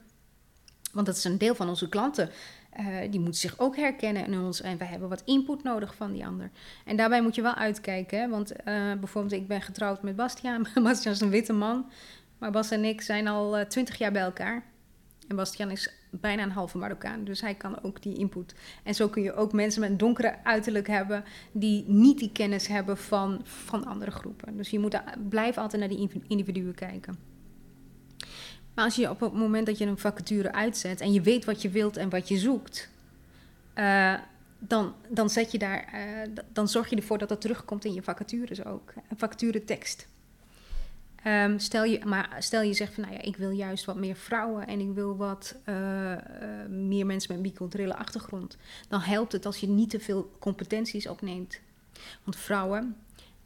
Want dat is een deel van onze klanten. Eh, die moeten zich ook herkennen in ons. En wij hebben wat input nodig van die ander. En daarbij moet je wel uitkijken. Want eh, bijvoorbeeld, ik ben getrouwd met Bastiaan. Bastiaan is een witte man. Maar Bas en ik zijn al twintig jaar bij elkaar. En Bastiaan is bijna een halve Marokkaan. Dus hij kan ook die input. En zo kun je ook mensen met een donkere uiterlijk hebben. die niet die kennis hebben van, van andere groepen. Dus je moet blijf altijd naar die individuen kijken. Maar als je op het moment dat je een vacature uitzet en je weet wat je wilt en wat je zoekt, eh, dan, dan zet je daar, eh, dan zorg je ervoor dat dat terugkomt in je vacatures ook. Een vacaturetekst. Ehm, stel, je, maar stel je zegt van nou ja, ik wil juist wat meer vrouwen en ik wil wat eh, eh, meer mensen met een biculturele achtergrond. Dan helpt het als je niet te veel competenties opneemt. Want vrouwen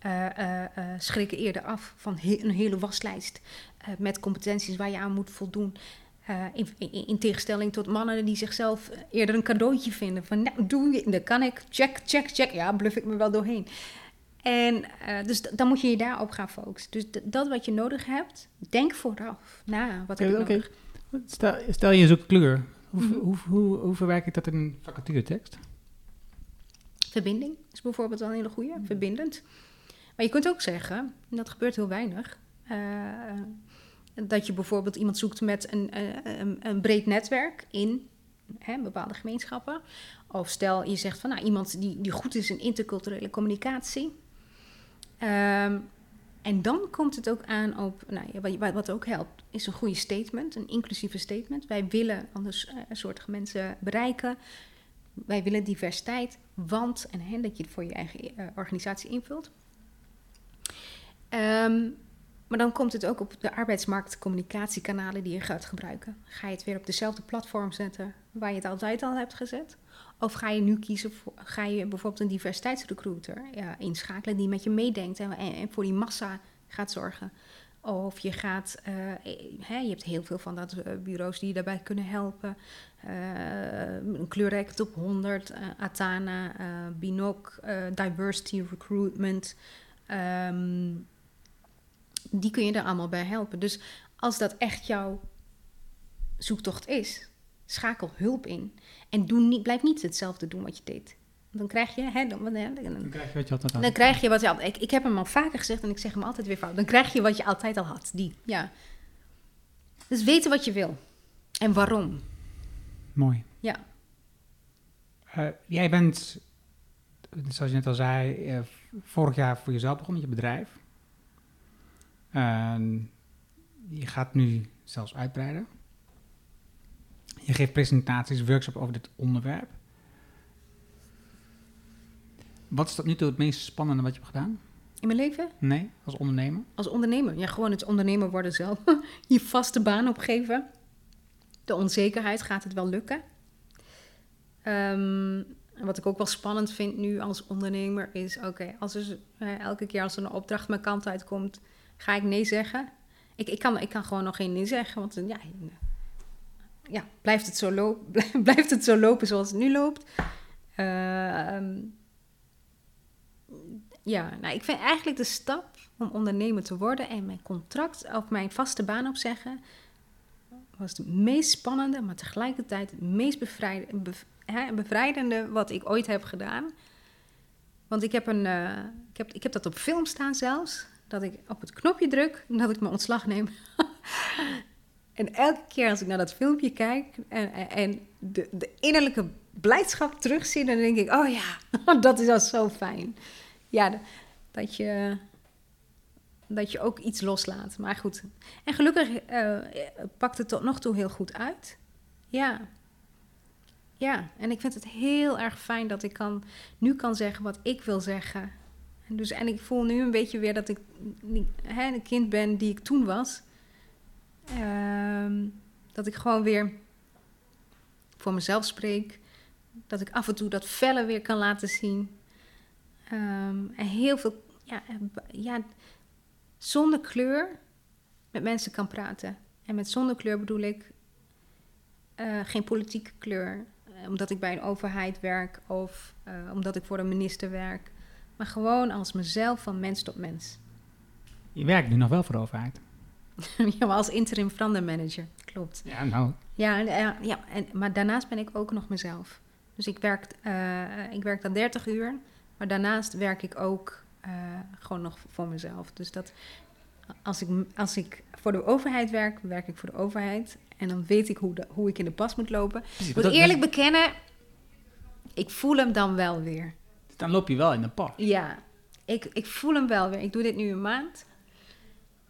eh, schrikken eerder af van he- een hele waslijst met competenties waar je aan moet voldoen. In, in, in tegenstelling tot mannen die zichzelf eerder een cadeautje vinden. Van, nou, doe je, dat kan ik. Check, check, check. Ja, bluff ik me wel doorheen. En dus dan moet je je daarop gaan focussen. Dus dat wat je nodig hebt, denk vooraf na. Wat heb nodig? Stel, stel je zoekt kleur. Hoe, Mhm. hoe, hoe, hoe verwerk ik dat in een vacaturetekst? Verbinding is bijvoorbeeld wel een hele goede, verbindend. Maar je kunt ook zeggen, en dat gebeurt heel weinig, eh, dat je bijvoorbeeld iemand zoekt met een, eh, een, een breed netwerk in hè, bepaalde gemeenschappen. Of stel je zegt van nou, iemand die, die goed is in interculturele communicatie. Ehm, en dan komt het ook aan op, nou, wat, wat- ook helpt, is een goede statement, een inclusieve statement. Wij willen anders eh, een soort mensen bereiken. Wij willen diversiteit, want, en hè, dat je het voor je eigen eh, organisatie invult. Ehm, maar dan komt het ook op de arbeidsmarktcommunicatiekanalen die je gaat gebruiken. Ga je het weer op dezelfde platform zetten waar je het altijd al hebt gezet? Of ga je nu kiezen voor, ga je bijvoorbeeld een diversiteitsrecruiter ja, inschakelen die met je meedenkt en, voor die massa gaat zorgen? Of je gaat, eh, je hebt heel veel van dat eh, bureaus die je daarbij kunnen helpen. Eh, een kleurrijke top 100, eh, Atana, Binoc, Diversity Recruitment. Ehm, die kun je er allemaal bij helpen. Dus als dat echt jouw zoektocht is, schakel hulp in. En doe niet, blijf niet hetzelfde doen wat je deed. Dan krijg je, hè, dan, dan, dan- Dan krijg je wat je altijd had. dan krijg je wat je al. Ik, ik heb hem al vaker gezegd en ik zeg hem altijd weer fout. Dan krijg je wat je altijd al had. Die, ja. Dus weten wat je wil. En waarom. Mooi. Ja. Eh, jij bent, zoals je net al zei, eh, vorig jaar voor jezelf begonnen met je bedrijf. En je gaat nu zelfs uitbreiden. Je geeft presentaties, workshops over dit onderwerp. Wat is tot nu toe het meest spannende wat je hebt gedaan? In mijn leven, Nee, als ondernemer? als ondernemer. Ja, gewoon het ondernemer worden zelf. je vaste baan opgeven. De onzekerheid, gaat het wel lukken? Ehm, wat ik ook wel spannend vind nu als ondernemer is... Oké, als er eh, elke keer als er een opdracht mijn kant uitkomt... Ga ik nee zeggen? Ik, ik, kan, ik kan gewoon nog geen nee zeggen. Want eh, ja, ja blijft, het zo lopen, blijft het zo lopen zoals het nu loopt? Ehm, ja, nou, ik vind eigenlijk de stap om ondernemer te worden en mijn contract of mijn vaste baan opzeggen was het meest spannende, maar tegelijkertijd het meest bevrijd- bev- hè, bevrijdende wat ik ooit heb gedaan. Want ik heb, een, eh, ik, heb, ik heb dat op film staan zelfs, dat ik op het knopje druk en dat ik mijn ontslag neem. en elke keer als ik naar dat filmpje kijk en, en, de, de innerlijke blijdschap terugzie, dan denk ik, oh ja, dat is al zo fijn. Ja, dat je, dat je ook iets loslaat. Maar goed. En gelukkig eh, pakt het tot nog toe heel goed uit. Ja. Ja, en ik vind het heel erg fijn dat ik kan, nu kan zeggen wat ik wil zeggen. Dus, en ik voel nu een beetje weer dat ik een kind ben die ik toen was. Ehm, dat ik gewoon weer voor mezelf spreek. Dat ik af en toe dat felle weer kan laten zien. Ehm, en heel veel, ja, eh, ja, zonder kleur met mensen kan praten. En met zonder kleur bedoel ik eh, geen politieke kleur, eh, omdat ik bij een overheid werk of omdat ik voor een minister werk. Maar gewoon als mezelf van mens tot mens. Je werkt nu nog wel voor de overheid. ja, maar als interim verandermanager, klopt. Ja, nou, Ja, en, eh, ja en, maar daarnaast ben ik ook nog mezelf. Dus ik werk, eh, ik werk dan 30 uur, maar daarnaast werk ik ook eh, gewoon nog voor mezelf. Dus dat als ik, als ik voor de overheid werk, werk ik voor de overheid. En dan weet ik hoe, de, hoe ik in de pas moet lopen. Ik moet eerlijk bekennen, ik voel hem dan wel weer. Dan loop je wel in de pas. Ja, ik, ik voel hem wel weer. Ik doe dit nu een maand.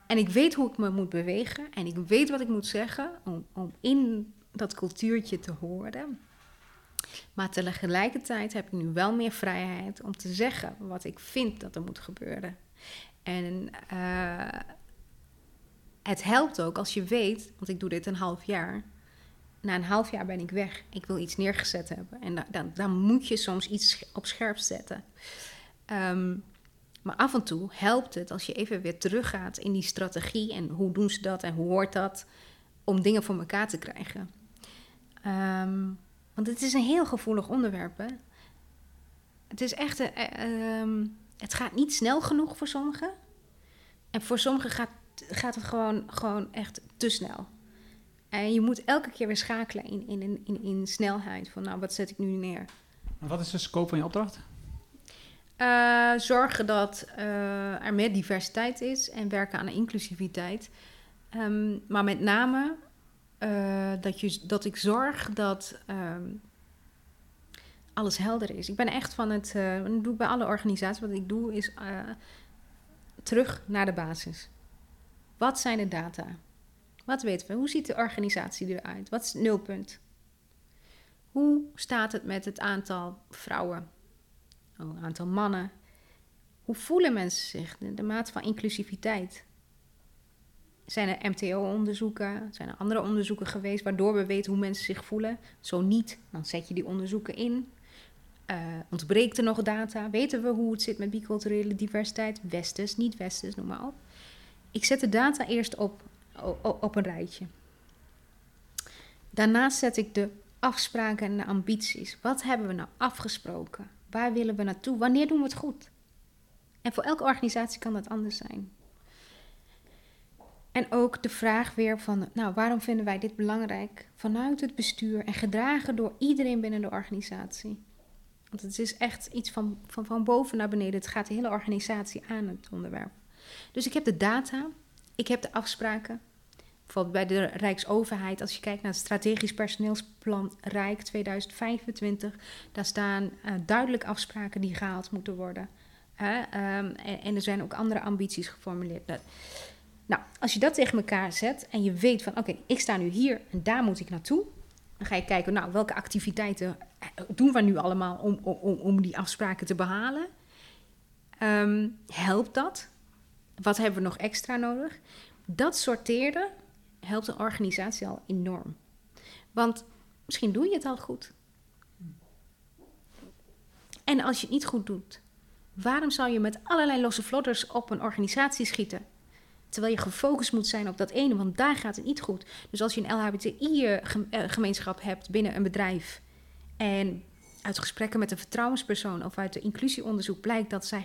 En ik weet hoe ik me moet bewegen. En ik weet wat ik moet zeggen om, om in dat cultuurtje te horen. Maar tegelijkertijd heb ik nu wel meer vrijheid om te zeggen wat ik vind dat er moet gebeuren. En eh, het helpt ook als je weet, want ik doe dit een half jaar. Na een half jaar ben ik weg. Ik wil iets neergezet hebben. En da- dan, dan moet je soms iets op scherp zetten. Ehm, maar af en toe helpt het als je even weer teruggaat in die strategie. En hoe doen ze dat en hoe hoort dat? Om dingen voor elkaar te krijgen. Ehm, want het is een heel gevoelig onderwerp. Het is echt. eh, ehm, het gaat niet snel genoeg voor sommigen. En voor sommigen gaat, gaat het gewoon, gewoon echt te snel. En je moet elke keer weer schakelen in, in, in, in, snelheid. Van nou, wat zet ik nu neer? Wat is de scope van je opdracht? Eh, zorgen dat eh, er meer diversiteit is en werken aan inclusiviteit. Ehm, maar met name eh, dat, je, dat ik zorg dat ehm, alles helder is. Ik ben echt van het, dat doe ik bij alle organisaties, wat ik doe is terug naar de basis. Wat zijn de data? Wat weten we? Hoe ziet de organisatie eruit? Wat is het nulpunt? Hoe staat het met het aantal vrouwen? Oh, het aantal mannen? Hoe voelen mensen zich? De, de mate van inclusiviteit. Zijn er MTO-onderzoeken? Zijn er andere onderzoeken geweest waardoor we weten hoe mensen zich voelen? Zo niet, dan zet je die onderzoeken in. Uh, ontbreekt er nog data? Weten we hoe het zit met biculturele diversiteit? Westers, niet-westers, noem maar op. Ik zet de data eerst op, op, een rijtje. Daarnaast zet ik de afspraken en de ambities. Wat hebben we nou afgesproken? Waar willen we naartoe? Wanneer doen we het goed? En voor elke organisatie kan dat anders zijn. En ook de vraag weer van, nou, waarom vinden wij dit belangrijk vanuit het bestuur en gedragen door iedereen binnen de organisatie? Want het is echt iets van, van, van boven naar beneden. Het gaat de hele organisatie aan het onderwerp. Dus ik heb de data, ik heb de afspraken. Bijvoorbeeld bij de Rijksoverheid, als je kijkt naar het strategisch personeelsplan Rijk 2025, daar staan uh, duidelijk afspraken die gehaald moeten worden. Um, en, er zijn ook andere ambities geformuleerd. Nou, als je dat tegen elkaar zet en je weet van oké, ik sta nu hier en daar moet ik naartoe. Dan ga je kijken, nou, welke activiteiten doen we nu allemaal om, om, om die afspraken te behalen? Um, helpt dat? Wat hebben we nog extra nodig? Dat sorteren helpt een organisatie al enorm. Want misschien doe je het al goed. En als je het niet goed doet, waarom zou je met allerlei losse vlodders op een organisatie schieten? Terwijl je gefocust moet zijn op dat ene, want daar gaat het niet goed. Dus als je een LHBTI-gemeenschap hebt binnen een bedrijf en uit gesprekken met een vertrouwenspersoon of uit de inclusieonderzoek blijkt dat zij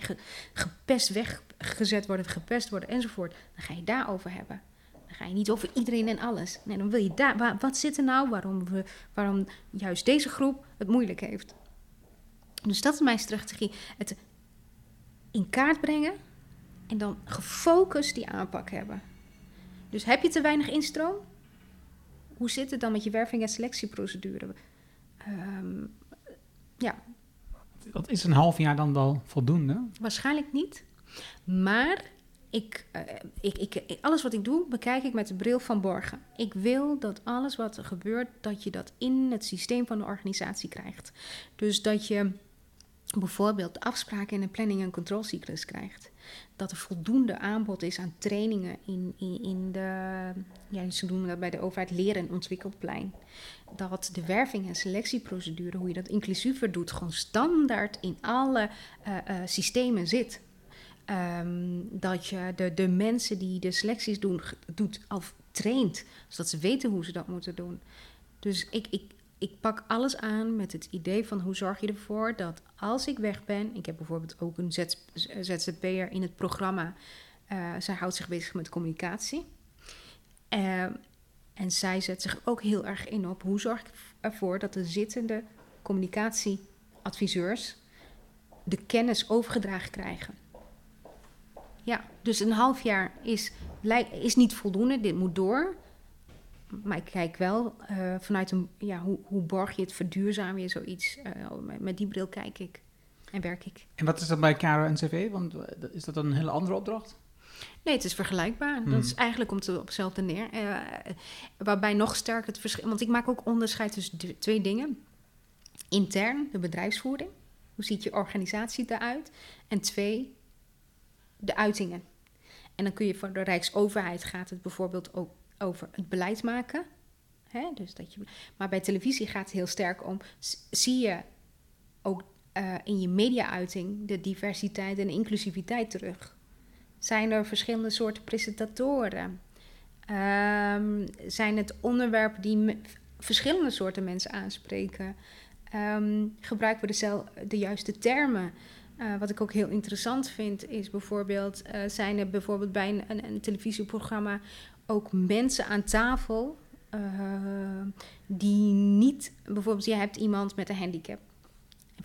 gepest weggezet worden, gepest worden enzovoort, dan ga je daarover hebben. Dan ga je niet over iedereen en alles. Nee, dan wil je daar, wat zit er nou waarom, we, waarom juist deze groep het moeilijk heeft. Dus dat is mijn strategie. Het in kaart brengen en dan gefocust die aanpak hebben. Dus heb je te weinig instroom? Hoe zit het dan met je werving- en selectieprocedure? Um, ja. Wat is een half jaar dan wel voldoende? Waarschijnlijk niet. Maar ik, uh, ik, ik, alles wat ik doe, bekijk ik met de bril van borgen. Ik wil dat alles wat er gebeurt, dat je dat in het systeem van de organisatie krijgt. Dus dat je bijvoorbeeld afspraken in een planning- en controlecyclus krijgt. Dat er voldoende aanbod is aan trainingen in, in, in de, ja, ze noemen dat bij de overheid leren- en ontwikkelplein. Dat de werving- en selectieprocedure, hoe je dat inclusiever doet, gewoon standaard in alle uh, uh, systemen zit. Um, dat je de, de mensen die de selecties doen, doet, al traint, zodat ze weten hoe ze dat moeten doen. Dus ik, ik, ik pak alles aan met het idee van hoe zorg je ervoor dat als ik weg ben, ik heb bijvoorbeeld ook een ZZP'er in het programma, uh, zij houdt zich bezig met communicatie. Uh, en zij zet zich ook heel erg in op hoe zorg ik ervoor dat de zittende communicatieadviseurs de kennis overgedragen krijgen. Ja, dus een half jaar is, is niet voldoende, dit moet door. Maar ik kijk wel uh, vanuit een, ja, hoe, hoe borg je het, verduurzaam je zoiets. Uh, met, die bril kijk ik en werk ik. En wat is dat bij KRO-NCV? Want is dat dan een hele andere opdracht? Nee, het is vergelijkbaar. Hmm. Dat is eigenlijk om te op hetzelfde neer. Uh, waarbij nog sterker het verschil... Want ik maak ook onderscheid tussen twee dingen. Intern, de bedrijfsvoering. Hoe ziet je organisatie eruit? En twee, de uitingen. En dan kun je voor de Rijksoverheid gaat het bijvoorbeeld ook over het beleid maken. Hè? Dus dat je, maar bij televisie gaat het heel sterk om, zie je ook uh, in je media-uiting de diversiteit en inclusiviteit terug? Zijn er verschillende soorten presentatoren? Um, zijn het onderwerpen die verschillende soorten mensen aanspreken? Um, gebruiken we de, de juiste termen? Uh, wat ik ook heel interessant vind, is bijvoorbeeld, uh, zijn er bijvoorbeeld bij een, een, televisieprogramma ook mensen aan tafel uh, die niet, bijvoorbeeld, jij hebt iemand met een handicap.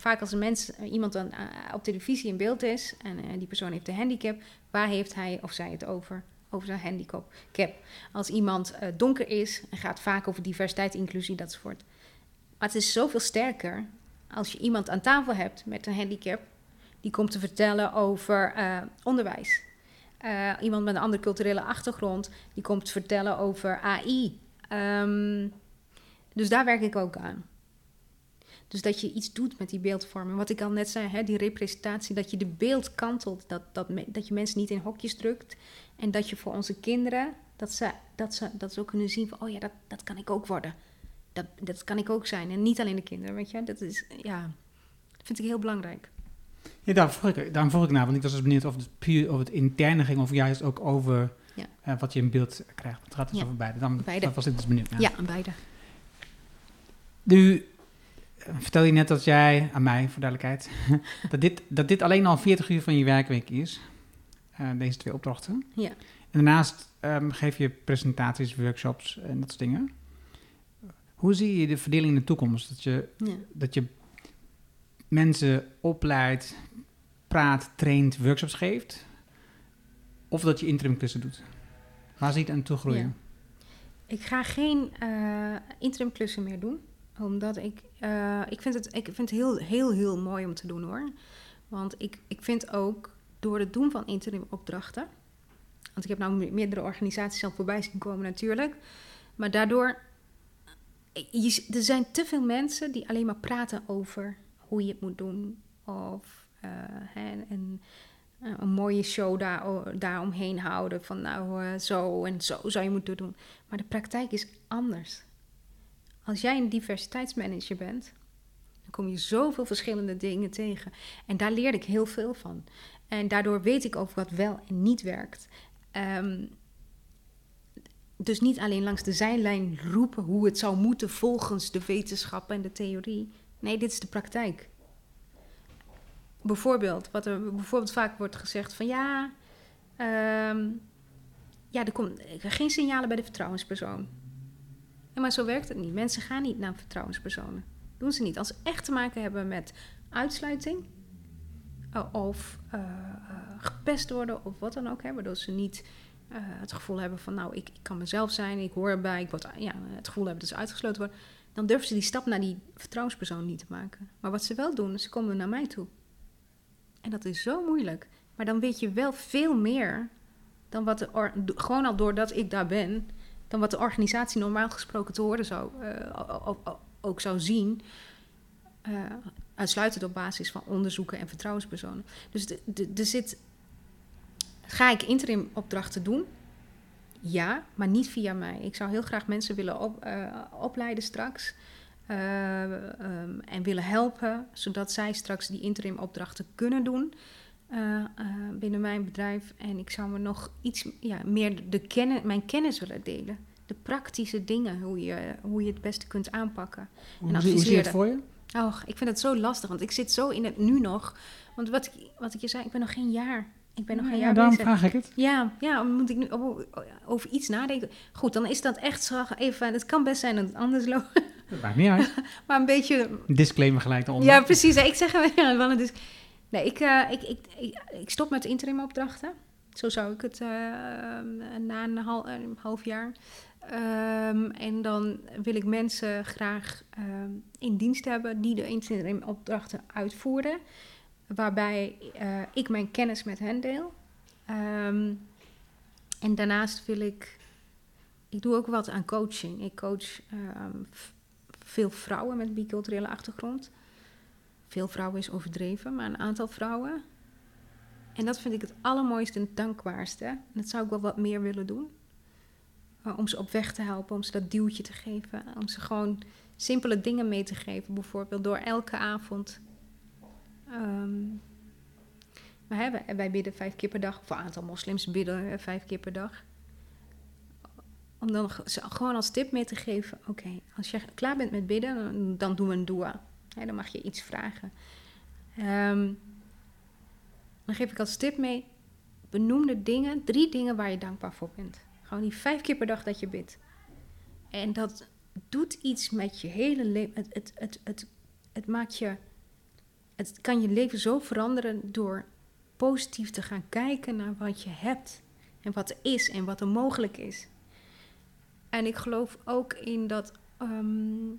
Vaak als een mens, iemand dan op televisie in beeld is en die persoon heeft een handicap, waar heeft hij of zij het over? over zijn handicap. Cap. Als iemand eh, donker is gaat vaak over diversiteit, inclusie, dat soort. Maar het is zoveel sterker als je iemand aan tafel hebt met een handicap die komt te vertellen over eh, onderwijs. Eh, iemand met een andere culturele achtergrond die komt te vertellen over AI. Ehm, dus daar werk ik ook aan. Dus dat je iets doet met die beeldvorming. Wat ik al net zei, hè, die representatie, dat je de beeld kantelt, dat, dat, dat je mensen niet in hokjes drukt. En dat je voor onze kinderen, dat ze, dat ze, dat ze ook kunnen zien van, oh ja, dat, dat kan ik ook worden. Dat, dat kan ik ook zijn. En niet alleen de kinderen, weet je. Dat is, ja, dat vind ik heel belangrijk. Ja, daar vroeg ik, daarom vroeg ik naar, want ik was dus benieuwd of het puur over het interne ging of juist ook over Ja. eh, wat je in beeld krijgt. Het gaat dus Ja. over beide. Dan Beide. dan was ik dus benieuwd naar. Ja, aan beide. Nu vertel je net dat jij, aan mij voor duidelijkheid, dat dit, dat dit alleen al 40 uur van je werkweek is. Eh, deze twee opdrachten. Ja. En daarnaast ehm, geef je presentaties, workshops en dat soort dingen. Hoe zie je de verdeling in de toekomst? Dat je, ja. dat je mensen opleidt, praat, traint, workshops geeft? Of dat je interimklussen doet? Waar zie je het aan toe groeien? Ik ga geen eh interim klussen meer doen. Omdat ik... eh, ik vind het, ik vind het heel, heel, heel mooi om te doen hoor. Want ik, ik vind ook door het doen van interim opdrachten... Want ik heb me- meerdere organisaties al voorbij zien komen natuurlijk. Maar daardoor... Je, er zijn te veel mensen die alleen maar praten over hoe je het moet doen. Of eh, en, eh, een mooie show daar, daaromheen houden. Van nou, eh, zo en zo zou je moeten doen. Maar de praktijk is anders. Als jij een diversiteitsmanager bent, dan kom je zoveel verschillende dingen tegen. En daar leerde ik heel veel van. En daardoor weet ik ook wat wel en niet werkt. Ehm, dus niet alleen langs de zijlijn roepen hoe het zou moeten volgens de wetenschap en de theorie. Nee, dit is de praktijk. Bijvoorbeeld, wat er bijvoorbeeld vaak wordt gezegd van ja, ehm, ja, er komt geen signalen bij de vertrouwenspersoon. Ja, maar zo werkt het niet. Mensen gaan niet naar vertrouwenspersonen. Doen ze niet. Als ze echt te maken hebben met uitsluiting eh, of eh, eh, gepest worden of wat dan ook, hè, waardoor ze niet het gevoel hebben van nou, ik, ik kan mezelf zijn, ik hoor erbij, ik word, ja, het gevoel hebben dat ze uitgesloten worden, dan durven ze die stap naar die vertrouwenspersoon niet te maken. Maar wat ze wel doen, ze komen naar mij toe. En dat is zo moeilijk. Maar dan weet je wel veel meer dan wat de or- gewoon al doordat ik daar ben, dan wat de organisatie normaal gesproken te horen zou, eh, ook zou zien. eh, uitsluitend op basis van onderzoeken en vertrouwenspersonen. Dus er zit. Ga ik interim opdrachten doen? Ja, maar niet via mij. Ik zou heel graag mensen willen op, eh, opleiden straks. eh, ehm, en willen helpen, zodat zij straks die interim opdrachten kunnen doen eh, eh, binnen mijn bedrijf. En ik zou me nog iets ja, meer de kennis, mijn kennis willen delen. De praktische dingen, hoe je, hoe je het beste kunt aanpakken. Hoe, zie, hoe zie je het voor je? Och, ik vind het zo lastig, want ik zit zo in het nu nog. Want wat ik, wat ik je zei, ik ben nog geen jaar. Ik ben nog geen ja, jaar daarom bezig. vraag ik het. Ja, ja, moet ik nu over, iets nadenken? Goed, dan is dat echt zo even... Het kan best zijn dat het anders loopt, Dat maakt niet uit. maar een beetje... Een disclaimer gelijk eronder. Ja, precies. Ik zeg ja, wel, dus, nee, ik, eh, ik, ik, ik, ik stop met interim opdrachten. Zo zou ik het eh, na een, hal, een half jaar. Ehm, en dan wil ik mensen graag ehm, in dienst hebben die de interim opdrachten uitvoeren. Waarbij eh, ik mijn kennis met hen deel. Ehm, en daarnaast wil ik. Ik doe ook wat aan coaching. Ik coach veel vrouwen met biculturele achtergrond. Veel vrouwen is overdreven, maar een aantal vrouwen. En dat vind ik het allermooiste en dankbaarste. En dat zou ik wel wat meer willen doen. Om ze op weg te helpen, om ze dat duwtje te geven. Om ze gewoon simpele dingen mee te geven. Bijvoorbeeld door elke avond. maar hè, wij, bidden vijf keer per dag. Of een aantal moslims bidden eh, vijf keer per dag. Om dan ze gewoon als tip mee te geven. Oké, als je klaar bent met bidden, dan doen we een dua. Dan mag je iets vragen. Ehm, dan geef ik als tip mee. Benoem de dingen, drie dingen waar je dankbaar voor bent. Gewoon die vijf keer per dag dat je bidt. En dat doet iets met je hele leven. Het, het, het, het, het maakt je. Het kan je leven zo veranderen door positief te gaan kijken naar wat je hebt. En wat er is en wat er mogelijk is. En ik geloof ook in dat. ehm,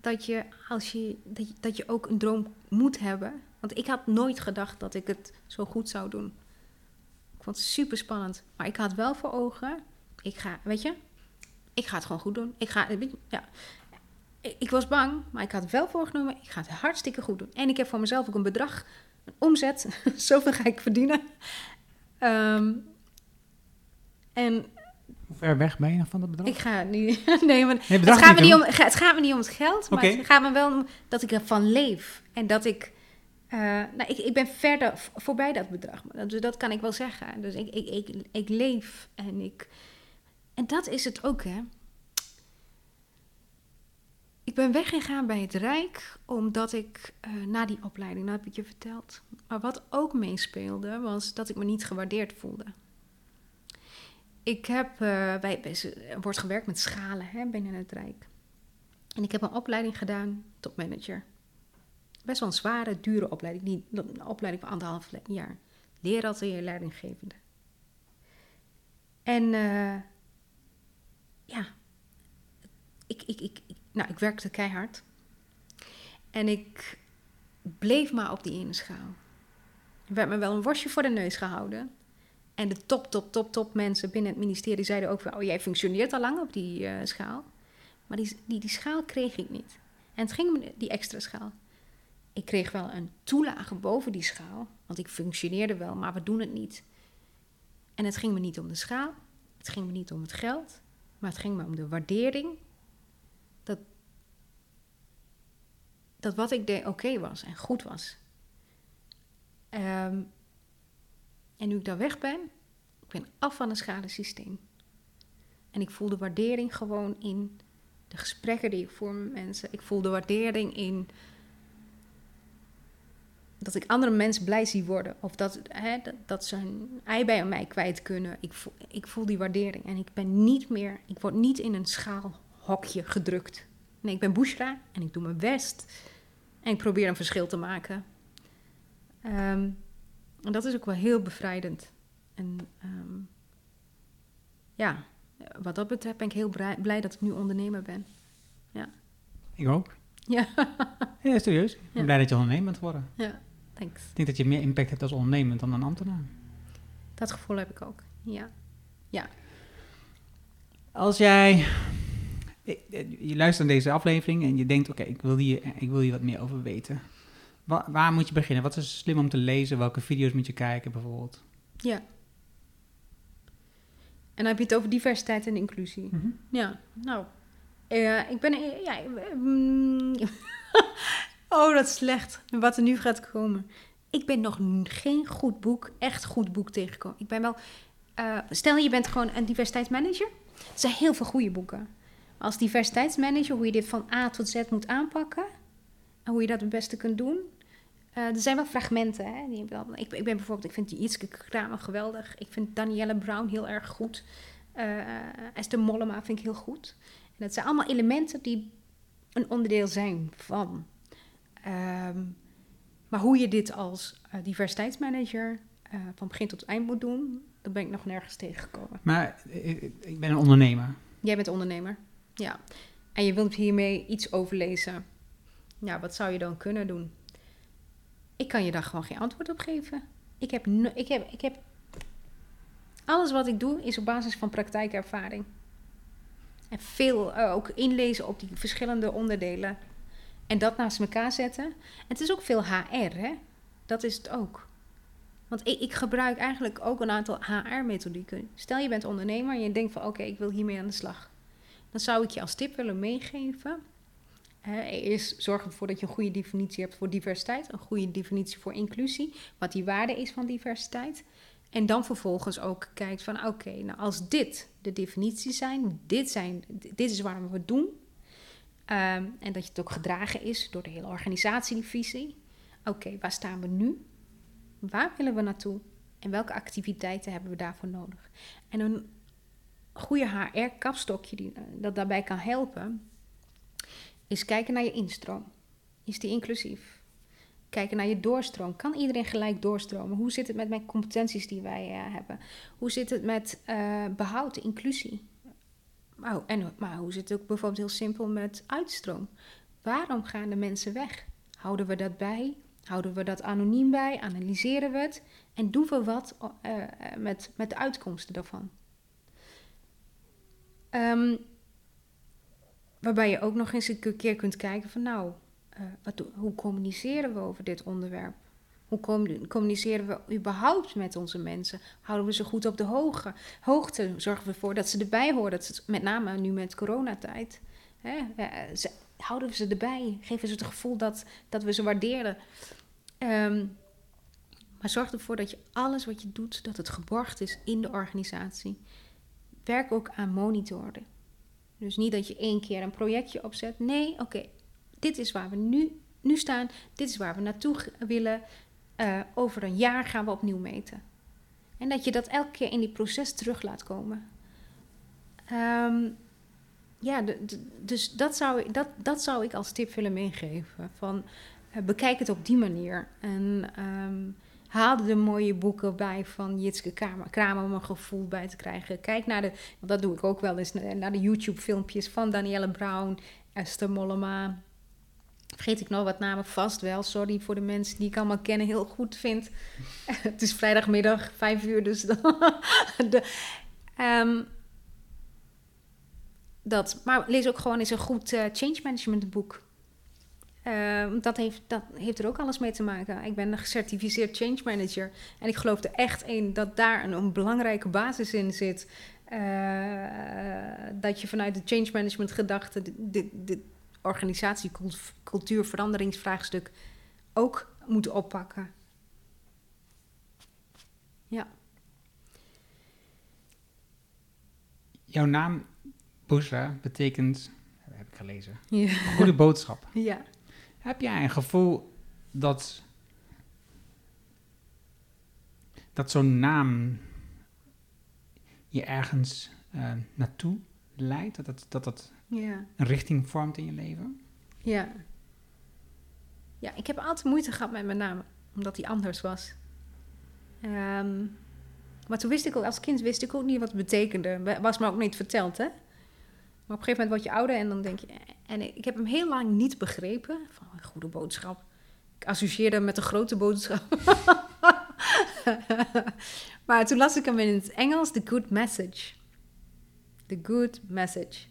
dat je als je. Dat, dat je ook een droom moet hebben. Want ik had nooit gedacht dat ik het zo goed zou doen. Ik vond het super spannend. Maar ik had wel voor ogen. Ik ga, weet je, ik ga het gewoon goed doen. Ik ga, ja. Ik ik was bang, maar ik had wel voorgenomen. Ik ga het hartstikke goed doen. En ik heb voor mezelf ook een bedrag, een omzet. Zoveel ga ik verdienen. Ehm, en Hoe ver weg ben je van dat bedrag? ik ga niet. Nee, maar Nee, het, gaat me niet, om, het gaat me niet om het geld, maar het gaat me wel om dat ik ervan leef. En dat ik. eh, nou, ik, ik ben verder voorbij dat bedrag. Dus dat kan ik wel zeggen. Dus ik, ik, ik, ik leef en ik. En dat is het ook, hè? Ik ben weggegaan bij het Rijk omdat ik eh, na die opleiding, dat heb ik je verteld. Maar wat ook meespeelde was dat ik me niet gewaardeerd voelde. Ik heb, eh, bij, er wordt gewerkt met schalen hè, binnen het Rijk. En ik heb een opleiding gedaan tot manager. Best wel een zware, dure opleiding. Niet, een opleiding van anderhalf jaar. Leeratelier leidinggevende. En eh, ja, ik, ik, ik, ik, nou, ik werkte keihard. En ik bleef maar op die ene schaal. Er werd me wel een worstje voor de neus gehouden. En de top, top, top, top mensen binnen het ministerie zeiden ook wel... oh, jij functioneert al lang op die eh, schaal. Maar die, die, die schaal kreeg ik niet. En het ging me, die extra schaal. Ik kreeg wel een toelage boven die schaal. Want ik functioneerde wel, maar we doen het niet. En het ging me niet om de schaal. Het ging me niet om het geld. Maar het ging me om de waardering. Dat, dat wat ik deed oké was en goed was. Ehm, en nu ik daar weg ben, ik ben af van het schalensysteem. En ik voel de waardering gewoon in de gesprekken die ik voer met mensen. Ik voel de waardering in dat ik andere mensen blij zie worden. Of dat, hè, dat, ze hun ei bij mij kwijt kunnen. Ik voel, ik voel die waardering. En ik ben niet meer, ik word niet in een schaalhokje gedrukt. Nee, ik ben Bushra en ik doe mijn best. En ik probeer een verschil te maken. Ehm, en dat is ook wel heel bevrijdend. En ehm, ja, wat dat betreft ben ik heel blij, dat ik nu ondernemer ben. Ik ook. Ja, Ja, serieus. Ik ben Ja. blij dat je ondernemer bent geworden. ja, thanks. Ik denk dat je meer impact hebt als ondernemer dan een ambtenaar. Dat gevoel heb ik ook. Ja. Als jij... ik- Je luistert naar deze aflevering en je denkt... Oké, ik, wil hier, ik wil hier wat meer over weten. Wa- waar moet je beginnen? Wat is slim om te lezen? Welke video's moet je kijken bijvoorbeeld? Ja. En dan heb je het over diversiteit en inclusie. Ja, nou. eh, ik ben. eh, ja, eh, mm, oh, dat is slecht. Wat er nu gaat komen. Ik ben nog geen goed boek, echt goed boek tegengekomen. Ik ben wel. stel je bent gewoon een diversiteitsmanager. Er zijn heel veel goede boeken. Als diversiteitsmanager, hoe je dit van A tot Z moet aanpakken. En hoe je dat het beste kunt doen. Eh, er zijn wel fragmenten. Hè, die wel, ik, ik ben bijvoorbeeld, ik vind die Ietske Kramer geweldig. Ik vind Danielle Brown heel erg goed. Eh, Esther Mollema vind ik heel goed. En dat zijn allemaal elementen die een onderdeel zijn van. Ehm, maar hoe je dit als eh, diversiteitsmanager van begin tot eind moet doen, dat ben ik nog nergens tegengekomen. Maar ik, ik ben een ondernemer. Jij bent ondernemer. Ja. En je wilt hiermee iets overlezen. Ja, wat zou je dan kunnen doen? Ik kan je daar gewoon geen antwoord op geven. Ik heb, ik heb, ik heb... Alles wat ik doe is op basis van praktijkervaring. En veel eh, ook inlezen op die verschillende onderdelen. En dat naast elkaar zetten. Het is ook veel HR, hè? Dat is het ook. Want ik, ik gebruik eigenlijk ook een aantal HR-methodieken. Stel je bent ondernemer en je denkt van oké, ik wil hiermee aan de slag. Dan zou ik je als tip willen meegeven. Eerst zorg ervoor dat je een goede definitie hebt voor diversiteit. Een goede definitie voor inclusie. Wat die waarde is van diversiteit. En dan vervolgens ook kijkt van oké, nou als dit de definities zijn. Dit, zijn, dit is waarom we het doen. ehm, en dat het ook gedragen is door de hele organisatie, die visie. Oké, waar staan we nu? Waar willen we naartoe? En welke activiteiten hebben we daarvoor nodig? En een goede HR-kapstokje eh, dat daarbij kan helpen, is kijken naar je instroom. Is die inclusief? kijken naar je doorstroom. Kan iedereen gelijk doorstromen? Hoe zit het met mijn competenties die wij eh, hebben? Hoe zit het met uh, behoud, inclusie? Oh, en, maar hoe zit het ook bijvoorbeeld heel simpel met uitstroom? Waarom gaan de mensen weg? Houden we dat bij? Houden we dat anoniem bij? Analyseren we het? En doen we wat uh, met, met de uitkomsten daarvan? Um, waarbij je ook nog eens een keer kunt kijken van nou, uh, wat, hoe communiceren we over dit onderwerp? Hoe communiceren we überhaupt met onze mensen? Houden we ze goed op de hoogte? Zorgen we ervoor dat ze erbij horen? Dat ze, met name nu met coronatijd. Hè, ze, houden we ze erbij? Geven ze het gevoel dat, dat we ze waarderen? Um, maar zorg ervoor dat je alles wat je doet, dat het geborgd is in de organisatie. Werk ook aan monitoren. Dus niet dat je één keer een projectje opzet. Nee, oké, dit is waar we nu, nu staan. Dit is waar we naartoe willen. Uh, over een jaar gaan we opnieuw meten. En dat je dat elke keer in die proces terug laat komen. Um, ja, dus dat zou, dat, dat zou ik als tip willen meegeven. Van, uh, bekijk het op die manier. En um, haal de mooie boeken bij van Jitske Kramer, om een gevoel bij te krijgen. Kijk naar de, dat doe ik ook wel eens, naar de YouTube-filmpjes van Danielle Brown, Esther Mollema. Vergeet ik nog wat namen? Vast wel. Sorry voor de mensen die ik allemaal kennen, heel goed vind. het is vrijdagmiddag, vijf uur, dus... de, um, dat. Maar lees ook gewoon eens een goed uh, change management boek. Uh, dat, heeft, dat heeft er ook alles mee te maken. Ik ben een gecertificeerd change manager. En ik geloof er echt in dat daar een, een belangrijke basis in zit. Uh, dat je vanuit de change management gedachte de, de, organisatie, cultuur, veranderingsvraagstuk ook moet oppakken. Ja. Jouw naam Bushra betekent, heb ik gelezen, ja. goede boodschap. Ja. Heb jij een gevoel dat, dat zo'n naam je ergens uh, naartoe leidt? Dat dat, dat ja. een richting vormt in je leven? Ja. Ja, ik heb altijd moeite gehad met mijn naam, omdat die anders was. Um, maar toen wist ik ook, als kind wist ik ook niet wat het betekende. Was me ook niet verteld, hè? Maar op een gegeven moment word je ouder en dan denk je... En ik heb hem heel lang niet begrepen. Van, een goede boodschap. Ik associeerde hem met een grote boodschap. maar toen las ik hem in het Engels, The Good Message. The Good Message.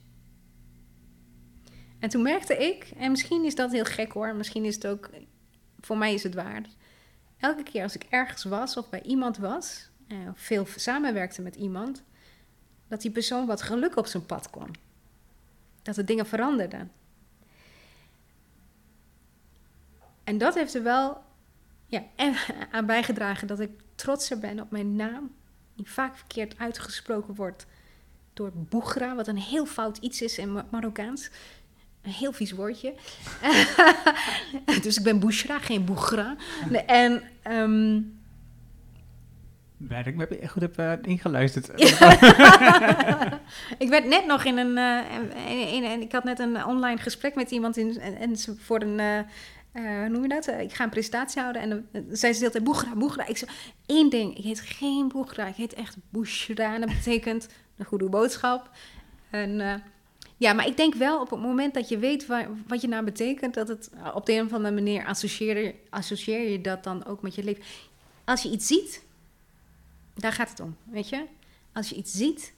En toen merkte ik, en misschien is dat heel gek hoor, misschien is het ook, voor mij is het waar. Elke keer als ik ergens was of bij iemand was, eh, veel samenwerkte met iemand, dat die persoon wat geluk op zijn pad kwam dat er dingen veranderden. En dat heeft er wel ja, aan bijgedragen dat ik trotser ben op mijn naam, die vaak verkeerd uitgesproken wordt door Boegra, wat een heel fout iets is in Marokkaans. Een heel vies woordje. dus ik ben Bushra, geen Boegra. En um, Blij dat ik me goed heb uh, ingeluisterd. ik werd net nog in een, in, in, Ik had net een online gesprek met iemand in, en, en voor een. Uh, hoe noem je dat? ik ga een presentatie houden en dan zei ze de hele tijd Boegra, Boegra. Ik zei één ding, ik heet geen Boegra, ik heet echt Bushra. En dat betekent een goede boodschap. En ja, maar ik denk wel op het moment dat je weet waar, wat je nou betekent, dat het op de een of andere manier associeer, associeer je dat dan ook met je leven. Als je iets ziet, daar gaat het om, weet je? Als je iets ziet,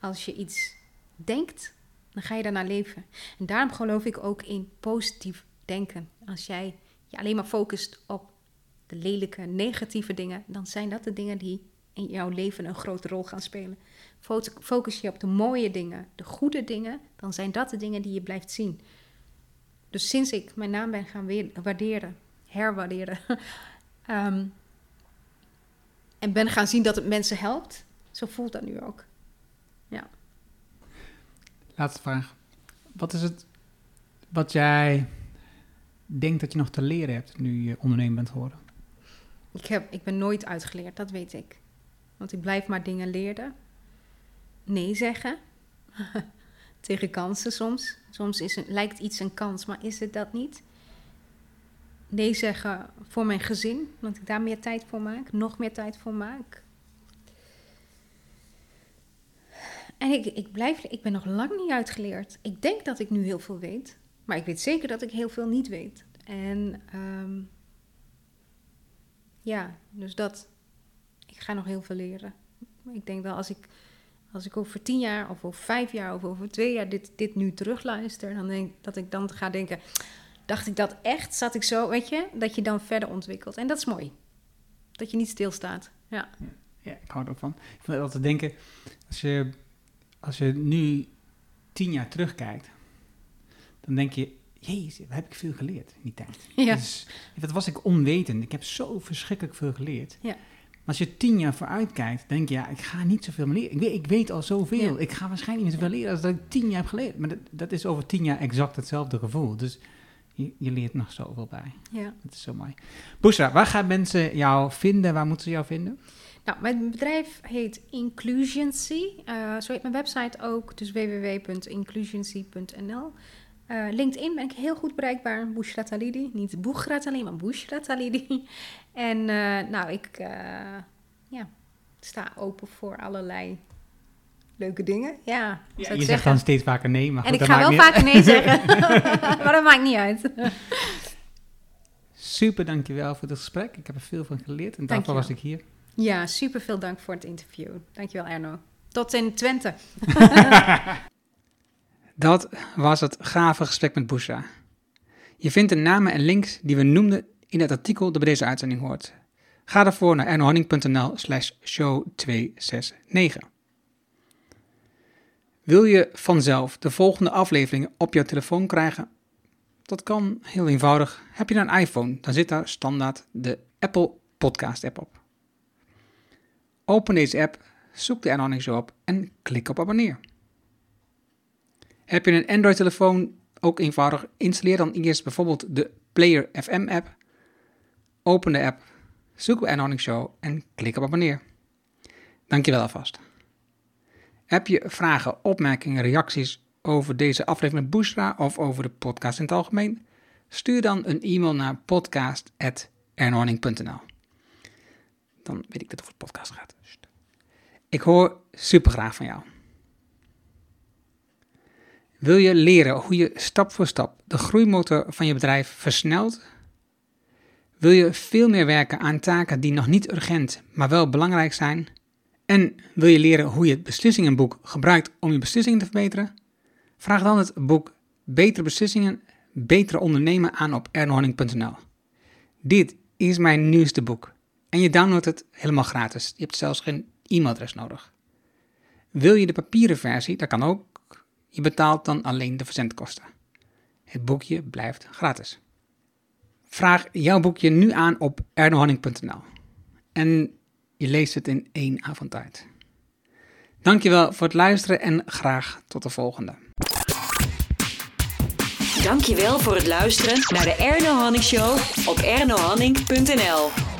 als je iets denkt, dan ga je daarna leven. En daarom geloof ik ook in positief denken. Als jij je alleen maar focust op de lelijke, negatieve dingen, dan zijn dat de dingen die in jouw leven een grote rol gaan spelen. Focus je op de mooie dingen, de goede dingen, dan zijn dat de dingen die je blijft zien. Dus sinds ik mijn naam ben gaan waarderen, herwaarderen, um, en ben gaan zien dat het mensen helpt. Zo voelt dat nu ook. Ja. Laatste vraag. Wat is het wat jij denkt dat je nog te leren hebt nu je ondernemer bent geworden? Ik, heb, ik ben nooit uitgeleerd, dat weet ik. Want ik blijf maar dingen leren. Nee zeggen. Tegen kansen soms. Soms is het, lijkt iets een kans, maar is het dat niet? Nee zeggen voor mijn gezin. Want ik daar meer tijd voor maak. Nog meer tijd voor maak. En ik, ik blijf, ik ben nog lang niet uitgeleerd. Ik denk dat ik nu heel veel weet. Maar ik weet zeker dat ik heel veel niet weet. En ehm, ja, dus dat. Ik ga nog heel veel leren. Ik denk wel als ik, als ik over tien jaar of over vijf jaar of over twee jaar dit, dit nu terugluister, dan denk dat ik dan ga denken, dacht ik dat echt? Zat ik zo, weet je, dat je dan verder ontwikkelt. En dat is mooi. Dat je niet stilstaat. Ja. Ja, ik hou er ook van. Ik vind altijd denken, als je, als je nu tien jaar terugkijkt, dan denk je, jezus, wat heb ik veel geleerd in die tijd. Ja. Dus, wat was ik onwetend. Ik heb zo verschrikkelijk veel geleerd. Ja. Maar als je tien jaar vooruit kijkt, denk je, ja, ik ga niet zoveel meer leren. Ik weet, ik weet al zoveel. Ja. Ik ga waarschijnlijk niet zoveel leren als dat ik tien jaar heb geleerd. Maar dat, dat is over tien jaar exact hetzelfde gevoel. Dus je, je leert nog zoveel bij. ja. Dat is zo mooi. Boesra, waar gaan mensen jou vinden? Waar moeten ze jou vinden? Nou, mijn bedrijf heet Inclusioncy. Eh, zo heet mijn website ook, dus www.inclusioncy.nl. Eh, LinkedIn ben ik heel goed bereikbaar, Bushra Talidi. Niet Bushra Talidi, maar Bushra Talidi. En eh, nou, ik ja, sta open voor allerlei leuke dingen. Ja, je ik zegt dan steeds vaker nee, maar En goed, ik ga wel niet- vaker nee zeggen, maar dat maakt niet uit. Super, dankjewel voor het gesprek. Ik heb er veel van geleerd en daarvoor was ik hier. Ja, super veel dank voor het interview. Dankjewel Erno. Tot in Twente. Dat was het gave gesprek met Bushra. Je vindt de namen en links die we noemden in het artikel dat bij deze uitzending hoort. Ga daarvoor naar ernohanning.nl slash show 269. Wil je vanzelf de volgende afleveringen op jouw telefoon krijgen? Dat kan heel eenvoudig. Heb je een iPhone, dan zit daar standaard de Apple Podcast app op. Open deze app, zoek de Show op en klik op abonneer. Heb je een Android-telefoon, ook eenvoudig, installeer dan eerst bijvoorbeeld de Player FM app. Open de app, zoek op Ernohanning Show en klik op abonneer. Dankjewel alvast. Heb je vragen, opmerkingen, reacties over deze aflevering met Bushra of over de podcast in het algemeen? Stuur dan een e-mail naar podcast.ernohanning.nl Dan weet ik dat het over de podcast gaat. Ik hoor super graag van jou. Wil je leren hoe je stap voor stap de groeimotor van je bedrijf versnelt? Wil je veel meer werken aan taken die nog niet urgent, maar wel belangrijk zijn? En wil je leren hoe je het beslissingenboek gebruikt om je beslissingen te verbeteren? Vraag dan het boek Betere Beslissingen, Betere Ondernemen aan op ernohanning.nl. Dit is mijn nieuwste boek en je downloadt het helemaal gratis. Je hebt zelfs geen e-mailadres nodig. Wil je de papieren versie? Dat kan ook. Je betaalt dan alleen de verzendkosten. Het boekje blijft gratis. Vraag jouw boekje nu aan op ernohanning.nl. En je leest het in één avond uit. Dankjewel voor het luisteren en graag tot de volgende. Dankjewel voor het luisteren naar de Erno Hanning Show op ernohanning.nl.